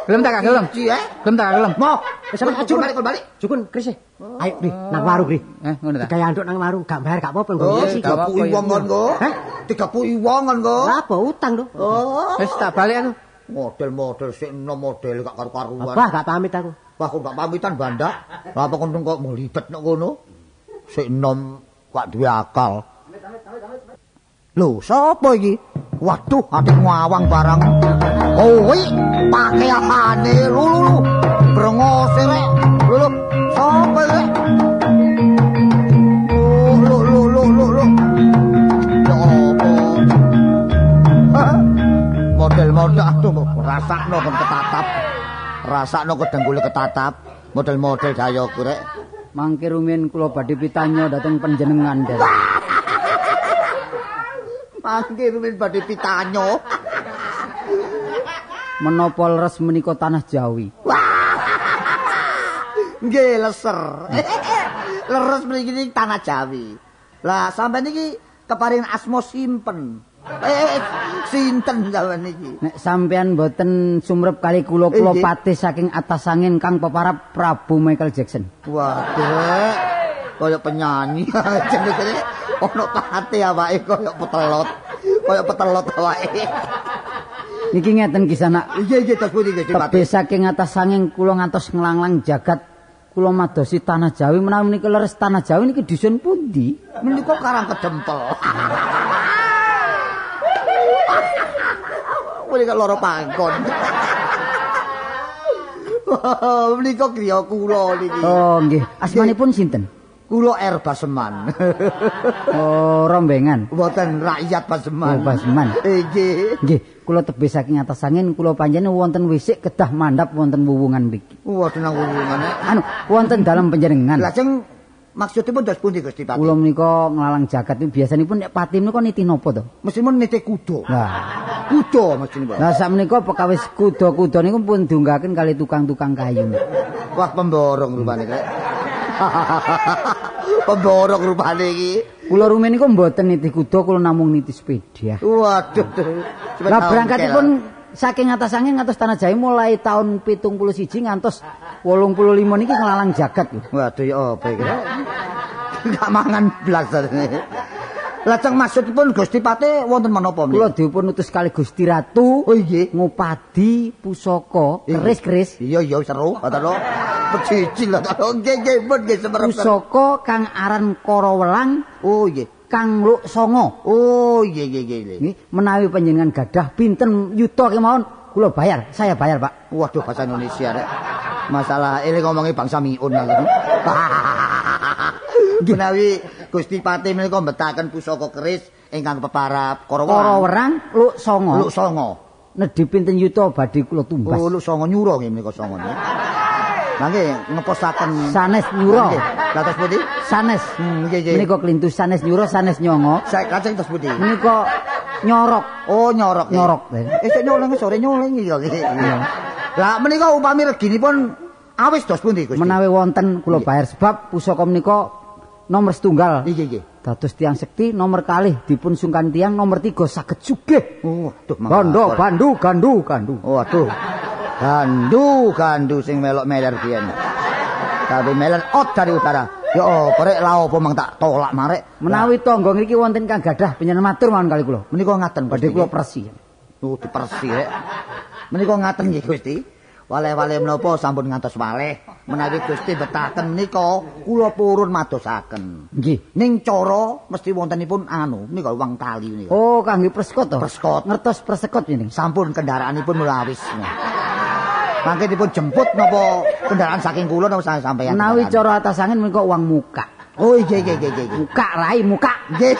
Gelem tak gak gelem? Cici eh? Gelem tak gelem? Mau, wis sampe balik, kol balik. Cukun Kris. Ayo Kris, nang warung Kris. Eh, ngono ta. Kayak anduk nang warung gak bayar gak apa-apa nggo Oh, gak tiga apa-apa, puluh ya. wong kon go. Hah? Tiga puluh wong kon go. Lah apa utang to? Oh, Wis tak balik aku. model-model sik enom model gak karu-karuan. Apa gak pamit aku. Wah, kok gak pamitan bandak. Lah apa kon kok melibet nek ngono? Sik enom gak duwe akal. Lho, sapa iki? Waduh, ati ngawang barang. Oh, Kowe pakeane lulu-lulu. Brengose rek. Lho, sapa iki? Oh, model-model aduh rasakno kan ketatap rasakno kedengkul ketatap model-model daya kurek mangke rumiyin kula badhe pitanya dateng panjenengan dhek Mangke rumin badhe pitanyo. Menapa leres menika tanah Jawi? Nggih leser. Leres mriki tanah Jawi. Lah sampean iki keparing asma simpen. Eh, sinten sampean iki? Nek sampean boten sumrep kali kula kula patih saking atas angin kang peparap Prabu Michael Jackson. Waduh. Kaya penyanyi jenenge ono pate awake kaya petelot. Kaya petelot awake. Niki ngeten kisana Iya iya tas putih Gusti Pati. Tebih saking atas angin kula ngantos ngelanglang jagat kula madosi tanah Jawi menawi menika leres tanah Jawi niki dusun pundi? Menika karang kedempel. Menika loro pangkon. Menika griya kula niki. Oh nggih, asmanipun sinten? Kula R Baseman. Oh, rombengan. Mboten rakyat Baseman. Oh, Baseman. Nggih. Nggih, kula tebih saking atas angin kula panjenengan wonten wisik kedah mandhap wonten wuwungan mriki. Waduh nang hubungane. Anu, wonten dalam panjenengan. Lajeng maksudipun dos pundi Gusti Pati? Kula menika nglalang jagat niku biasanipun nek pati menika niti napa to? Mestimun nite kuda. Lah, Kuda mestinipun. lah sakmenika perkawis kuda-kuda niku pun diunggahaken kali tukang-tukang kayu. Wah pemborong rupane kek. pemborong rupane iki. Kula rumiyin niku mboten niti kuda, kula namung niti sepeda. Waduh. Lah berangkatipun saking atas angin ngantos tanah Jawi mulai tahun 71 ngantos 85 niki nglalang jagat lho. Waduh ya apa iki? Enggak mangan blas. Lajeng maksudipun Gusti Pate wonten menapa Kula menika? dipun utus kali Gusti Ratu Oh nggih. ngupadi pusaka keris-keris Iya iya seru, ngoten lho. Pecicil lho. Nggih nggih pun nggih pusaka kang aran Karawelang Oh nggih. Kang Luk Songo. Oh iya iya iya. Nggih, menawi panjenengan gadah pinten yuta kemawon kula bayar, saya bayar, Pak. Waduh bahasa Indonesia rek. Masalah ini ngomongi bangsa miun. Menawi Gusti Pati menika mbetaken pusaka keris ingkang peparap Karawan. Karawerang Luk Songo. Luk songo. Nedhi pinten yuta badhe kula tumbas. Oh, luk songo nyuro nggih menika songo. Lah nggih ngeposaken Sanes nyuro. Terus pundi? Sanes. Hmm, nggih nggih. Menika klintu sanes nyuro, sanes nyongo. Saya kacang terus pundi? Menika nyorok. Oh, nyorok. Nyorok. Eh, sik nyolong sore nyolong iki kok. Iya. Lah menika upami reginipun awis dos pundi Gusti? Menawi wonten kula bayar sebab pusaka menika nomor setunggal. Nggih nggih. Dados tiang sekti nomor kalih dipun sungkan tiang nomor tiga saged sugih. Oh, aduh Gondo, bandu, gandu, gandu. Oh, aduh. Gandu, gandu sing melok meler biyen. Tapi meler ot dari utara. Ya apa rek la apa mang tak tolak marek. Menawi tangga ngriki wonten kang gadah panjenengan matur mawon kali kula. menika ngaten Badhe kula persi. Oh, dipersi rek. Menika ngaten nggih Gusti. Waleh-waleh menapa sampun ngantos waleh. Menawi Gusti betaken menika kula purun madosaken. Nggih. Ning cara mesti wontenipun anu, menika wong tali menika. Oh, kangge persekot to? Persekot. Ngertos persekot ini. Sampun kendaraanipun mulai awis. Mangke dipun jemput napa kendaraan saking kula napa sa- sampeyan? Menawi cara atas angin menika uang muka. Oh iya iya iya iya. Muka rai muka. Nggih.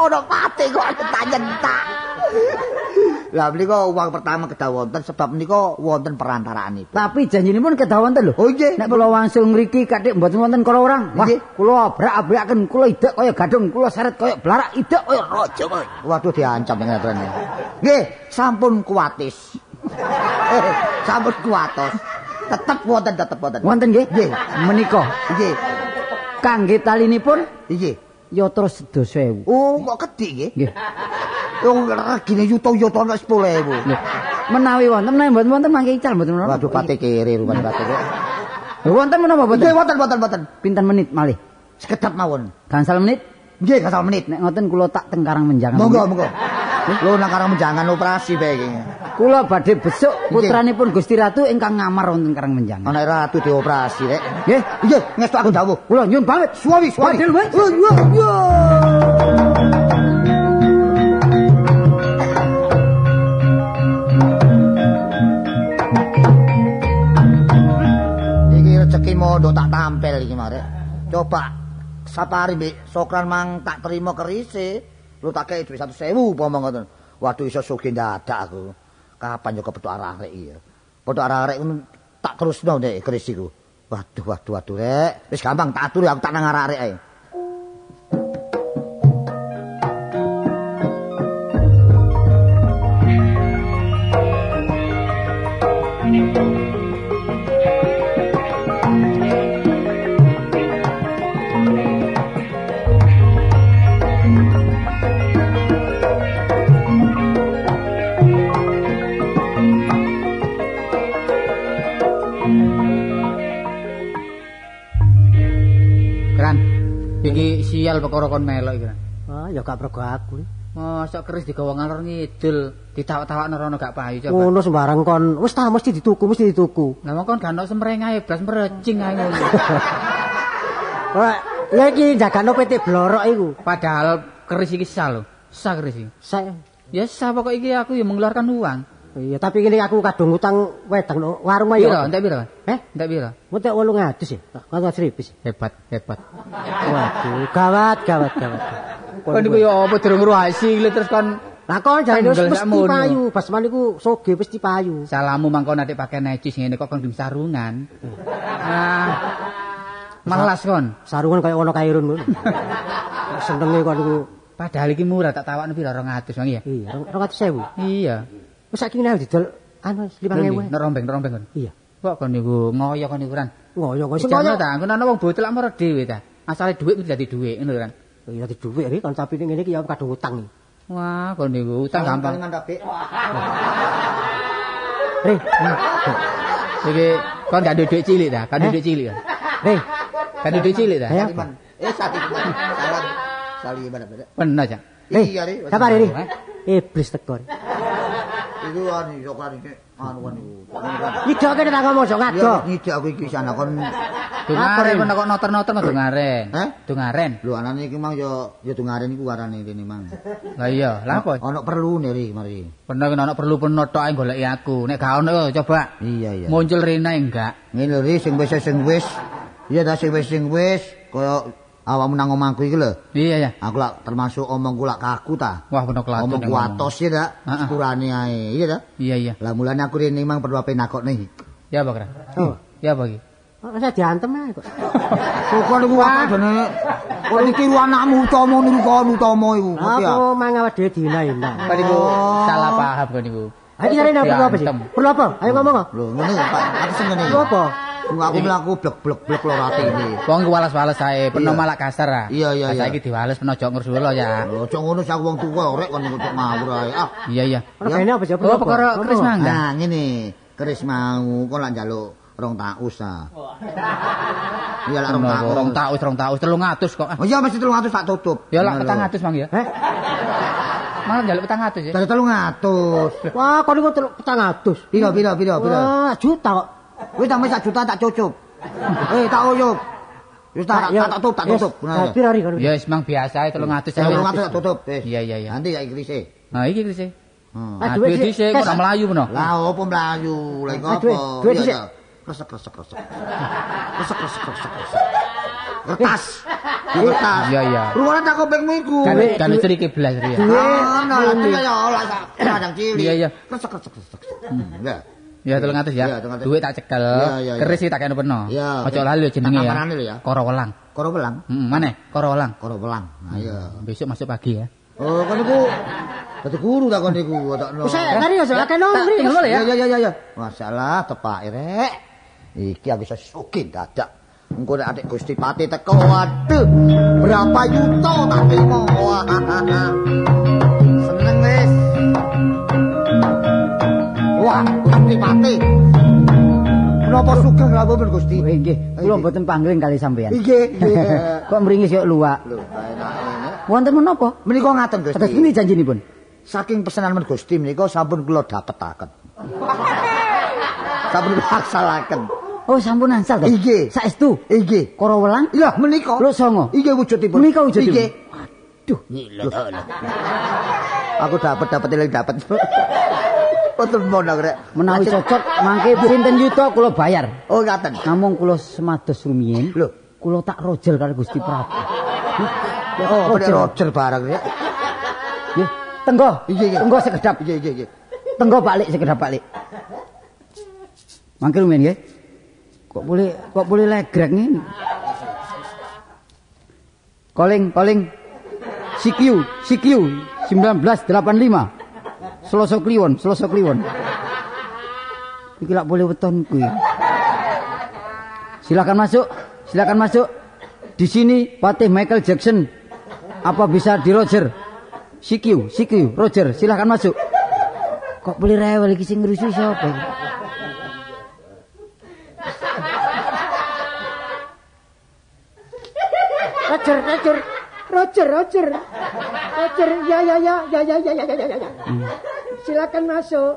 Ono pate kok nyentak. Lah menika uang pertama kedah wonten sebab menika wonten perantaraanipun. Tapi janjinipun kedah wonten lho. Oh nggih. Nek kula wangsul ngriki kathik mboten wonten kala orang. Wah, Nggih. kula abrak-abraken, kula idek kaya gadung, kula seret kaya blarak, idek kaya raja. kowe. Waduh diancam aturan. Nggih, sampun kuatis. Eh, sampun kuatos. Tetep wonten tetep wonten. Wonten nggih? Nggih. Menika Nggih. kangge talinipun Nggih. yatra sedasa ewu. Oh, kok kedik nggih? Nggih. Wong regine yuta-yuta nek 10.000. Nggih. Menawi wonten menawi mboten wonten mangke ical mboten wonten. Waduh pate kere rupane pate kere. Wonten menapa Nggih, mboten? wonten wonten wonten. Pinten menit malih? Sekedap mawon. Gangsal menit. Nggih, gasal menit. Nek ngoten kula tak teng Karang Menjangan. Monggo, monggo. Lho nang karang menjangan operasi bae iki. Kula badhe besuk putranipun Gusti Ratu ingkang ngamar wonten Karang Menjangan. Ana ratu dioperasi rek. Nggih. Nggih, ngestu aku dawuh. Kula nyuwun pamit. Suwi, suwi. Iki rezeki mondo tak tampil iki marek. Coba sapari mbek Sokran mang tak terima kerise. Lu tak kei dhuwit 100.000 pomong ngoten. Waduh iso sugih dadak aku. Kapan yo kepethuk arek-arek iki. Pethuk arek-arek tak terusno nek keris iku. Waduh waduh waduh rek. Wis gampang tak aturi aku tak nang arek-arek ae. Sial perkara kon melok iki. Ah, ya gak prego aku. Mosok keris digawa ngalor ngidul, ditawak-tawak nerono gak payu coba. Ngono sembarang kon. Wis ta mesti dituku, mesti dituku. Lah mong kon gak ono semreng ae, blas merecing ae ngono. Ora, ya iki jagano PT Blorok iku. Padahal keris iki sah lho. Sah keris iki. Saya Ya sah pokok iki aku ya mengeluarkan uang. Iya, tapi ini aku kadung utang wedang no warung ayo. Piro? Entek piro? Eh? Entek piro? Mutek 800 ya. Kan serius. Hebat, hebat. Waduh, gawat, gawat, gawat. Kon iku ya apa durung ruasi terus kon Lah kon jane wis mesti payu, basman iku soge mesti payu. salamu mangkon nek pakai necis ngene kok kon sarungan. Nah. Malas kon. Sarungan kaya ana kairun ngono. Senenge kon iku. Padahal iki murah tak tawakno piro 200 Bang ya. Iya, 200.000. Iya. Wis saiki nang didol anu 5000. Nek rombeng, rombeng kon. Iya. Kok kon niku ngoyo kon niku kan. Ngoyo kok sing ngoyo. ta, ana wong bocil lak marah dhewe ta. Asale dhuwit kudu dadi dhuwit ngono kan. Ya di dhuwit iki kon tapi ngene iki ya kadung utang. Wah, kon niku utang gampang. Re, Iki kon gak duwe dhuwit cilik ta, kan duwe dhuwit cilik kan. re. Kan duwe dhuwit cilik ta. Eh saliman. Salam. Saliman apa? Bener aja. Re, Iya, Re. sabar Re. Iblis teko. Iku anu iso kan iki anu kan iku. Nidok kene tak ngomong Ya ngado. ngidik aku iki sana kon Dungaren kon kok noter-noter mah dungaren. Hah? Dungaren. lho anane iki mang ya ya dungaren iku warane rene mang. Lah iya, lha apa? Ana perlu ri mari. Bener kena ana perlu pun tok ae goleki aku. Nek gak ono coba Iya iya. muncul rene enggak. Ngene lho ri sing wis sing wis. Iya ta sing wis sing wis kaya awakmu nang omahku iki lho. Iya ya. Aku lak termasuk omongku lak kaku ta. Wah bener kelatun. Omongku atos ya ta. Heeh. Sepurane ae. Iya ta. Iya iya. Lah mulane aku rene mang perlu ape nakokne. Ya apa kira? Oh. Ya iki? Kok saya diantem ae kok. Kok niku apa jane kok niku anakmu utama niku kon utama iku. Ya? Apa mang awak dhewe dina-dina. Kan niku salah paham kan niku. Ayo nang perlu apa sih? Perlu apa? Ayo ngomong kok. Lho ngene Pak, aku sing ngene. Perlu apa? Tunggu aku mlaku blek-blek-blek lho rati iki. Wong ku walas-walas ae, peno malah kasar ah. Iya, iya, iya. Saiki diwales peno jok ngersula ya. Lho cok ngono sak wong tuwa rek kon cok ngawur ae. Ah, Iya iya. Ora kene apa sih? Oh, perkara keris mang. nah ngene, keris mau kon lak njaluk rong taus ah. Iya lak rong taus. Rong taus, rong taus, 300 kok. ah. Oh iya mesti 300 tak tutup. Ya lak Ngono lho. 400 Mang ya. Heh? Malah njaluk 400 ya. Dari 300. Wah, kok niku 400. Piro piro piro piro. Wah, juta kok. Wis tak wis sak juta tak cucup. Eh tak uyup. Wis tak tak tutup tak tutup. Nah, piro ri kon? Ya wis mang biasa ae 300 Saya ae. 300 tak tutup. Wis. Iya iya iya. Nanti ya krise. Nah iki kris. Hmm. Ah, dhisik kok ora melayu peno. Lah opo mlayu? Lah Ah, apa? duit Iya, dhisik. iya. Kresek kresek kresek. Kresek kresek kresek. Kertas. Kertas. Iya iya. Rungokne tak kopekmu iku. Kan kan cerike belas ya. Ah, nah, lah ya lah sak kadang cilik. Iya, iya. Kresek kresek kresek. Enggak. Ya 300 ya. Iya, 300. Duit tak cekel. Keris tak kene peno. Ojo lali jenenge Tak ya. kamarane lho ya. Koro welang. Koro belang. Heeh, maneh? Koro welang. Koro belang. Nah, iya. Besok masuk pagi ya. Oh, kon niku dadi guru ta kon niku, otakno. Wis tadi aja akeh nang Tak mriki. tinggal dulu ya. Ya ya ya ya. Masalah tepak rek. Iki aku iso dadak. Engko nek adik Gusti Pati teko, waduh. Berapa yuta tak terima. Wah. Seneng wis. Wah, Gusti Pati. Kenapa sugih nglamun Gusti? Oh, nggih, kula mboten pangling kali sampean. Nggih, nggih. Kok mringis kok luwak. Lho. Wonten menapa? Menika ngaten Gusti. Kados pundi janjinipun? Saking pesanan men Gusti menika sampun kula dapetaken. sampun laksanaken. Oh, sampun angsal to. Nggih. Saestu. Nggih. Koro welang. Lah menika. Lho songo. Nggih wujudipun. Menika wujudipun. Nggih. Waduh. Aku dapat dapat eling dapat. Betul mono rek. Menawi cocok mangke pinten yuta kula bayar. Oh ngaten. Namung kula semados rumiyin. Lho. Kula tak rojel karo Gusti Prabu. Oh, pada Roger bareng ya. Nggih, Tenggo. Iya, iya. Tenggo sekedap. Iya. Tenggo balik sekedap balik. Mangkel men nggih. Kok boleh kok boleh legrek ngene. Calling, calling. CQ, CQ 1985. Selasa Kliwon, Selasa Kliwon. Iki boleh weton kuwi. Silakan masuk, silakan masuk. Di sini Patih Michael Jackson. Apa bisa di Roger? CQ, CQ, Roger, silakan masuk. Kok boleh rewel iki sing ngrusi sapa? Roger, Roger. Roger, Roger. Roger, ya ya ya ya ya ya ya ya ya. ya. Silakan masuk.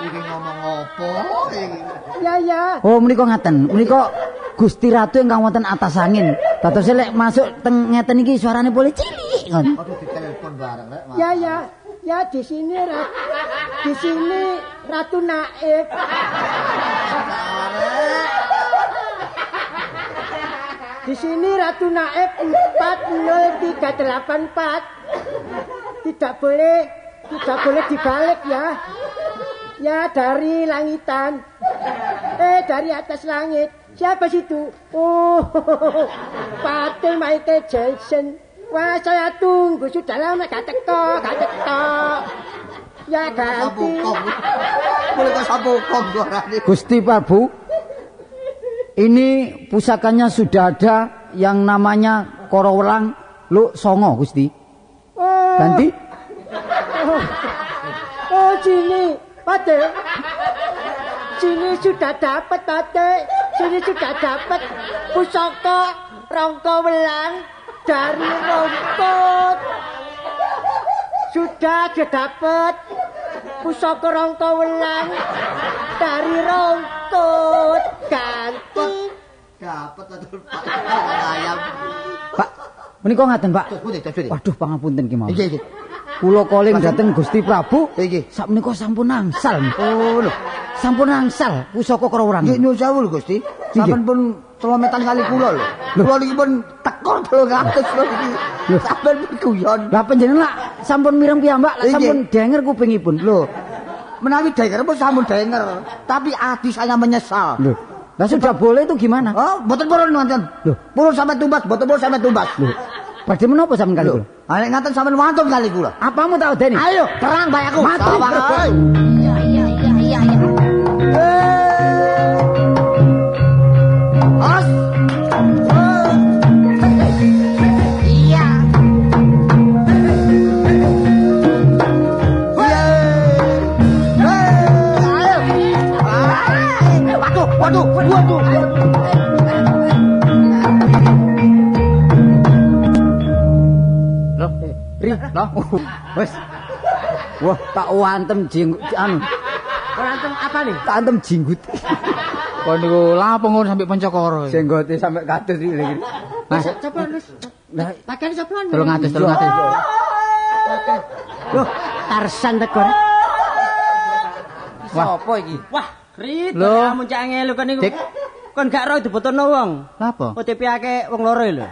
Iki ngomong opo iki? Ya ya. Oh, menika ngaten. Menika Gusti Ratu ingkang wonten atas angin. Dados lek masuk teng ngeten iki suarane boleh cilik ngoten. Aduh ditelepon bareng rek. Mas. Ya ya. Ya di sini Ra- di sini Ratu Naif. Di sini Ratu Naif 40384. Tidak boleh tidak boleh dibalik ya. Ya dari langitan. Eh dari atas langit. Siapa situ? Oh, Patil Michael Jackson. Wah, saya tunggu sudah lama gak teko, gak teko. Ya ganti. Boleh kok sabukong gorane. Gusti Prabu, ini pusakanya sudah ada yang namanya Korowelang Lu Songo, Gusti. Oh, Ganti? Oh sini, Patil. Sini sudah dapat, Patil. Sini sudah dapat pusaka rongko welang dari rumput. Sudah dapat pusaka rongko welang dari rumput. Ganti. Dapat atur Pak. Ayam. Pak, menika ngaten, Pak. Waduh, pangapunten ki mawon. Iki iki. Kula calling dhateng Gusti Prabu. Iki. Sak menika sampun angsal. Oh lho. Sampun angsal pusaka Korowelang. Nggih nyuwun sewu lho Gusti. Sampun pun telometan kali kula lho. Kula niki pun tekor 300 lho iki. Sampun pun guyon. Lah panjenengan lak sampun mireng piyambak, lak sampun denger kupingipun. Lho. Menawi denger pun sampun denger, tapi hati saya menyesal. Loh, lah sudah boleh itu gimana? Oh, boten purun wonten. Loh. Purun sampai tumbas, boten purun sampai tumbas. Loh, badhe menapa sampean kali kula? Nek ngaten sampean wantun kali kula. Apamu tak odeni? Ayo, terang bae aku. Ae. Iya iya iya iya iya. As. Iya. Waduh, waduh, waduh. Lah, oh, wis. Wah, tak antem jenggut anu. Ora antem apa nih? Tak antem jenggut. Kon niku lapo ngono sampe Pancakara. Jenggote sampe kados iki. Lah, coba Gus. Lah, pakai sopan. Tolong atus, tolong atus. Loh, Tarsan tekor. Sopo iki? Wah, krit. Lah, mun cak ngelu kan niku. Kon gak roh dibotono wong. Lapo? OTP akeh wong loro lho.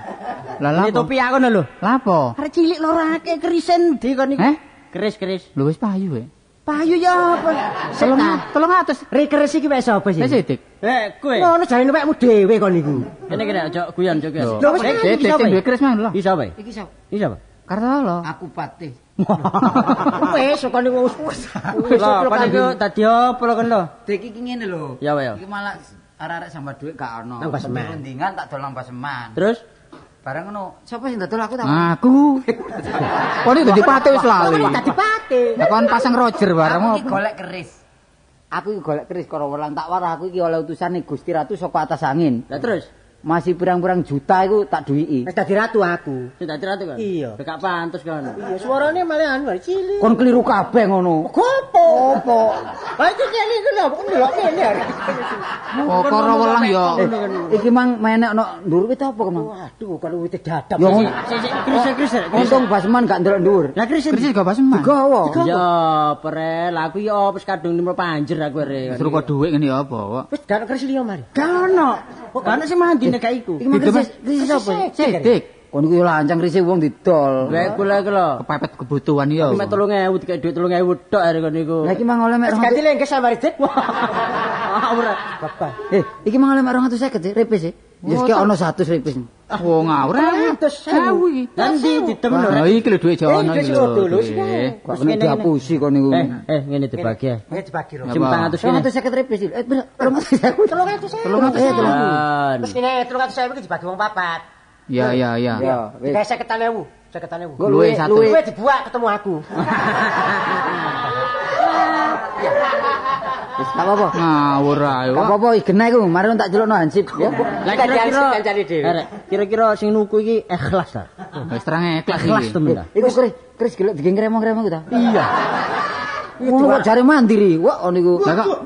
Lah Ini lapo? topi aku lho. Lapo? Arek cilik loro akeh kerisen di kon niku. Eh? Keris-keris. Lho wis payu e. Payu ya apa? Tolong tolong atus. Rekeres iki wis sapa sih? Wis Dik. Eh, kowe. Ngono jarene wekmu dhewe kon niku. Kene kene aja guyon aja guyon. Lho, wis Dik, kan Dik, iki Dik sapa? sing duwe keris mang lho. Iki sapa? Iki sapa? Iki sapa? Kartolo. Aku patih. Wis kon niku wis. Wis Lho, kon niku dadi apa lho kon lho? Dek iki ngene lho. Ya wae. Iki malah arek-arek sambat dhuwit gak ono. Nang Paseman. Rundingan tak dol nang Paseman. Terus Bareng ngono, sapa sing dodol aku tak? Aku. Kok ini dadi pate wis lali. Dadi pate? Lah kon pasang Roger bareng Aku golek keris. Aku iki golek keris karo welang tak warah aku iki oleh utusane Gusti Ratu saka atas angin. lah terus Masih pirang-pirang juta iku tak duwiki. Wis dadi ratu aku. sing dadi ratu kan? Iya. Gak pantes kan. Iya, suarane malah anu cilik. Kon keliru kabeh ngono. Gopo? Opo? Lah iki kene iki lho, kok ndelok kene ya. Oh, karo welang ya. Iki mang menek ono ndur wit apa kemang? Waduh, kalau wite dadap. Yo. Sik kris kris. untung Basman gak ndelok ndur. Lah kris. Keris juga paseman. Gawa. Ya, pre, lah aku ya wis kadung nimro panjer aku re. Suruh kok dhuwit ngene ya apa kok. Wis gak kris liya mari. Gak ono. Kok gak ono sing mandi dinegak iku. Iku krisis sapa? Sik, kon kuwi lancang krisis wong didol. Lah lha iku lho, kepepet kebutuhan ya. Mek 3000 dikek dhuwit 3000 tok arek kon iku. Lah iki mang oleh mek 200. Gatile engke sabar dik. Ora. Bapak. Eh, iki mang oleh mek 250 ya, repis e. Wis sik ana 100 repis. Ah wong ngawur. Sewu iki. Nanti didem lho. Lah iki lho dhuwit jono Eh, iki lho. Eh, Kok kena dihapusi kon niku. Eh, eh ngene dibagi ya. Ini dibagi. Simpang atus kene. 250 ripis. Eh, bener. 250. Tolong atus saya. Tolong atus. Eh, tolong. Kan. Terus ini tolong atus saya iki dibagi wong papat. Ya ya ya. Ya, wis. Kayak saya ketan ewu. Saya ketan ewu. Gua Luwe luwe satu. luwe. Gue dibuat ketemu aku. Wis gak apa-apa. Ngawur ae. Gak apa-apa, igena iku, mari tak celukno hansip ya. Lah kira-kira kancane dhewe. Kira-kira sing nuku iki ikhlas ta? Wis terang ikhlas Ikhlas iki. temen ta? Iku Kris, Kris gelek bikin kremo-kremo ku ta? Iya. Ngono kok jare mandiri. Wah, ono iku. Lah kok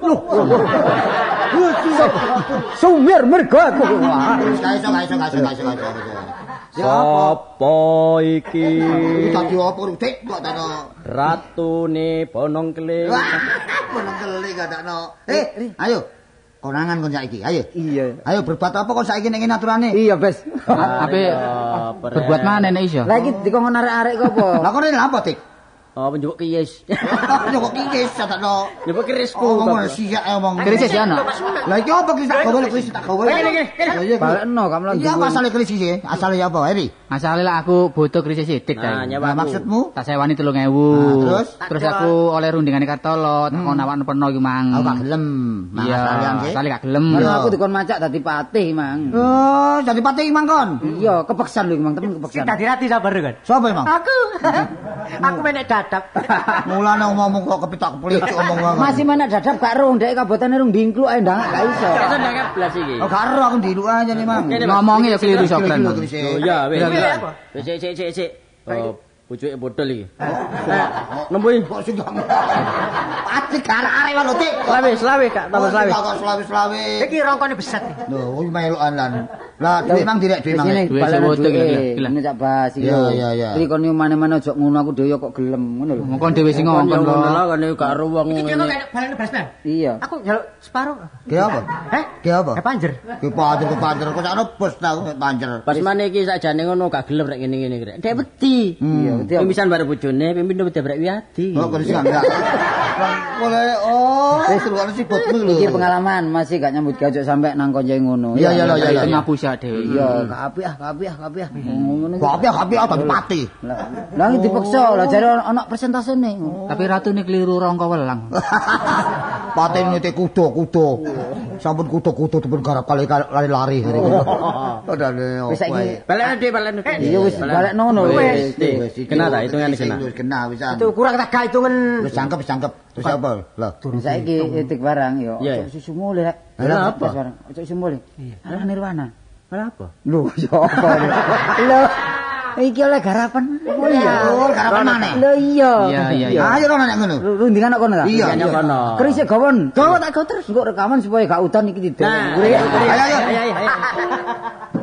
Sumir mergo aku. Wah. Iso, iso, iso, iso, iso. Sopo iki? Iki dadi apa Dik? Kok dano. Ratune Bonong Keling. Wah, meneng keli gak dano. Eh, ayo. Konangan kon saiki, ayo. Iya. Ayo berbuat apa kon saiki nek ngene aturane? Iya, Bes. Ape berbuat mana nek iso? Lah iki dikon arek-arek kok apa? Lah kon rene apa, Dik? Oh, penjupuk kiyes. Yo kok iki sadakno. Njupuk kirisku. Oh, ngomong siak e omong. Krisis ya ana. Lah iki apa krisis tak gawe krisis tak gawe. Balekno kamu lagi. Iya apa asale krisis iki? Asale ya apa, Eri? Masalahe lah aku butuh krisis sithik ta. Nah, maksudmu? Tak sewani 3000. Nah, terus? terus aku oleh rundingane Kartolo, tak kon awakno peno iki mang. Aku gak gelem. Iya, sih. asale gak gelem. Aku dikon macak dadi patih, Mang. Oh, jadi patih Mang kon. Iya, kepeksan lho, Mang, temen Sing kepeksan. dadi rati sabar kan. Sopo emang? Aku. Aku menek dadap. Mulane ngomong kok kepitak kepelit omong wae. Masih mana dadap gak rung, dek kabotane rung dingkluk ae ndang gak iso. Kasa ndak blas iki. Oh, karo aku diluk aja nih, Mang. Ngomongnya ya keliru. Keliru, krisis. Oh iya, wis. Wis sik sik sik sik. Oh, bojoke bodol iki. Eh, Nembui. Kok sing Pati karo arek wae lho, Dik. Selawe, selawe Kak, tambah selawe. Kok selawe-selawe. Iki rongkone besat. Lho, melokan lan. Lah, duit mang direk duit mang. Duit duit. gila, gila. Ini cak bahas Iya, iya, iya. Iki kon yo mane-mane ojo ngono aku dhewe kok gelem ngono lho. Mongkon dhewe sing ngongkon Ngono lho. lho kan iki gak ero wong Iki kok ngene. balen beras bang. Iya. Aku njaluk separuh. Ki apa? Heh? Ki apa? Eh panjer. Ki panjer ki panjer kok sakno bos ta panjer. Pas maneh iki sakjane ngono gak gelem rek ngene-ngene rek. Dek wedi. Iya, wedi? Pemisan bare bojone, pimpin wedi brek wiadi. Oh, kon sing enggak. Boleh oh, wis lu si botmu lho. Iki pengalaman masih gak nyambut gawe ojo sampe nang konco ngono. Iya, iya, iya, Ya dhewe. Iya, apik ah, apik ah, ah. Ngono. Kok api api apa pati. Lah, lah iki dipaksa, lah jare ana persentasene. Tapi ratune keliru rongko welang. Pati ngete kudo kudo. Sampun kudo temen garap kali lari-lari hari ini. Padahal Wis saiki Balekno dhek, balekno. iya wis balik ngono Wis, wis. Kena ta hitungane kena. Wis kena wisan. Itu kurang tak ga hitungan. Wis cangkep wis cangkep. Terus apa? Lah. Saiki etik barang yo susu mulih rek. Lah, apa? Wis barang, Ojo susu mulih. Lah nirwana. Kenapa? Lho, yo apa? Lho. Iki oleh garapan. Oh iya. Oh, garapan maneh. Lho iya. Iya, iya, iya. Ayo rono nek ngono. Rundingan kono ta? Iya, Iya, kono. Keris e gawon. Gawa tak gawa terus engko rekaman supaya gak udan iki tidak. Gurih. Ayo ayo. ayo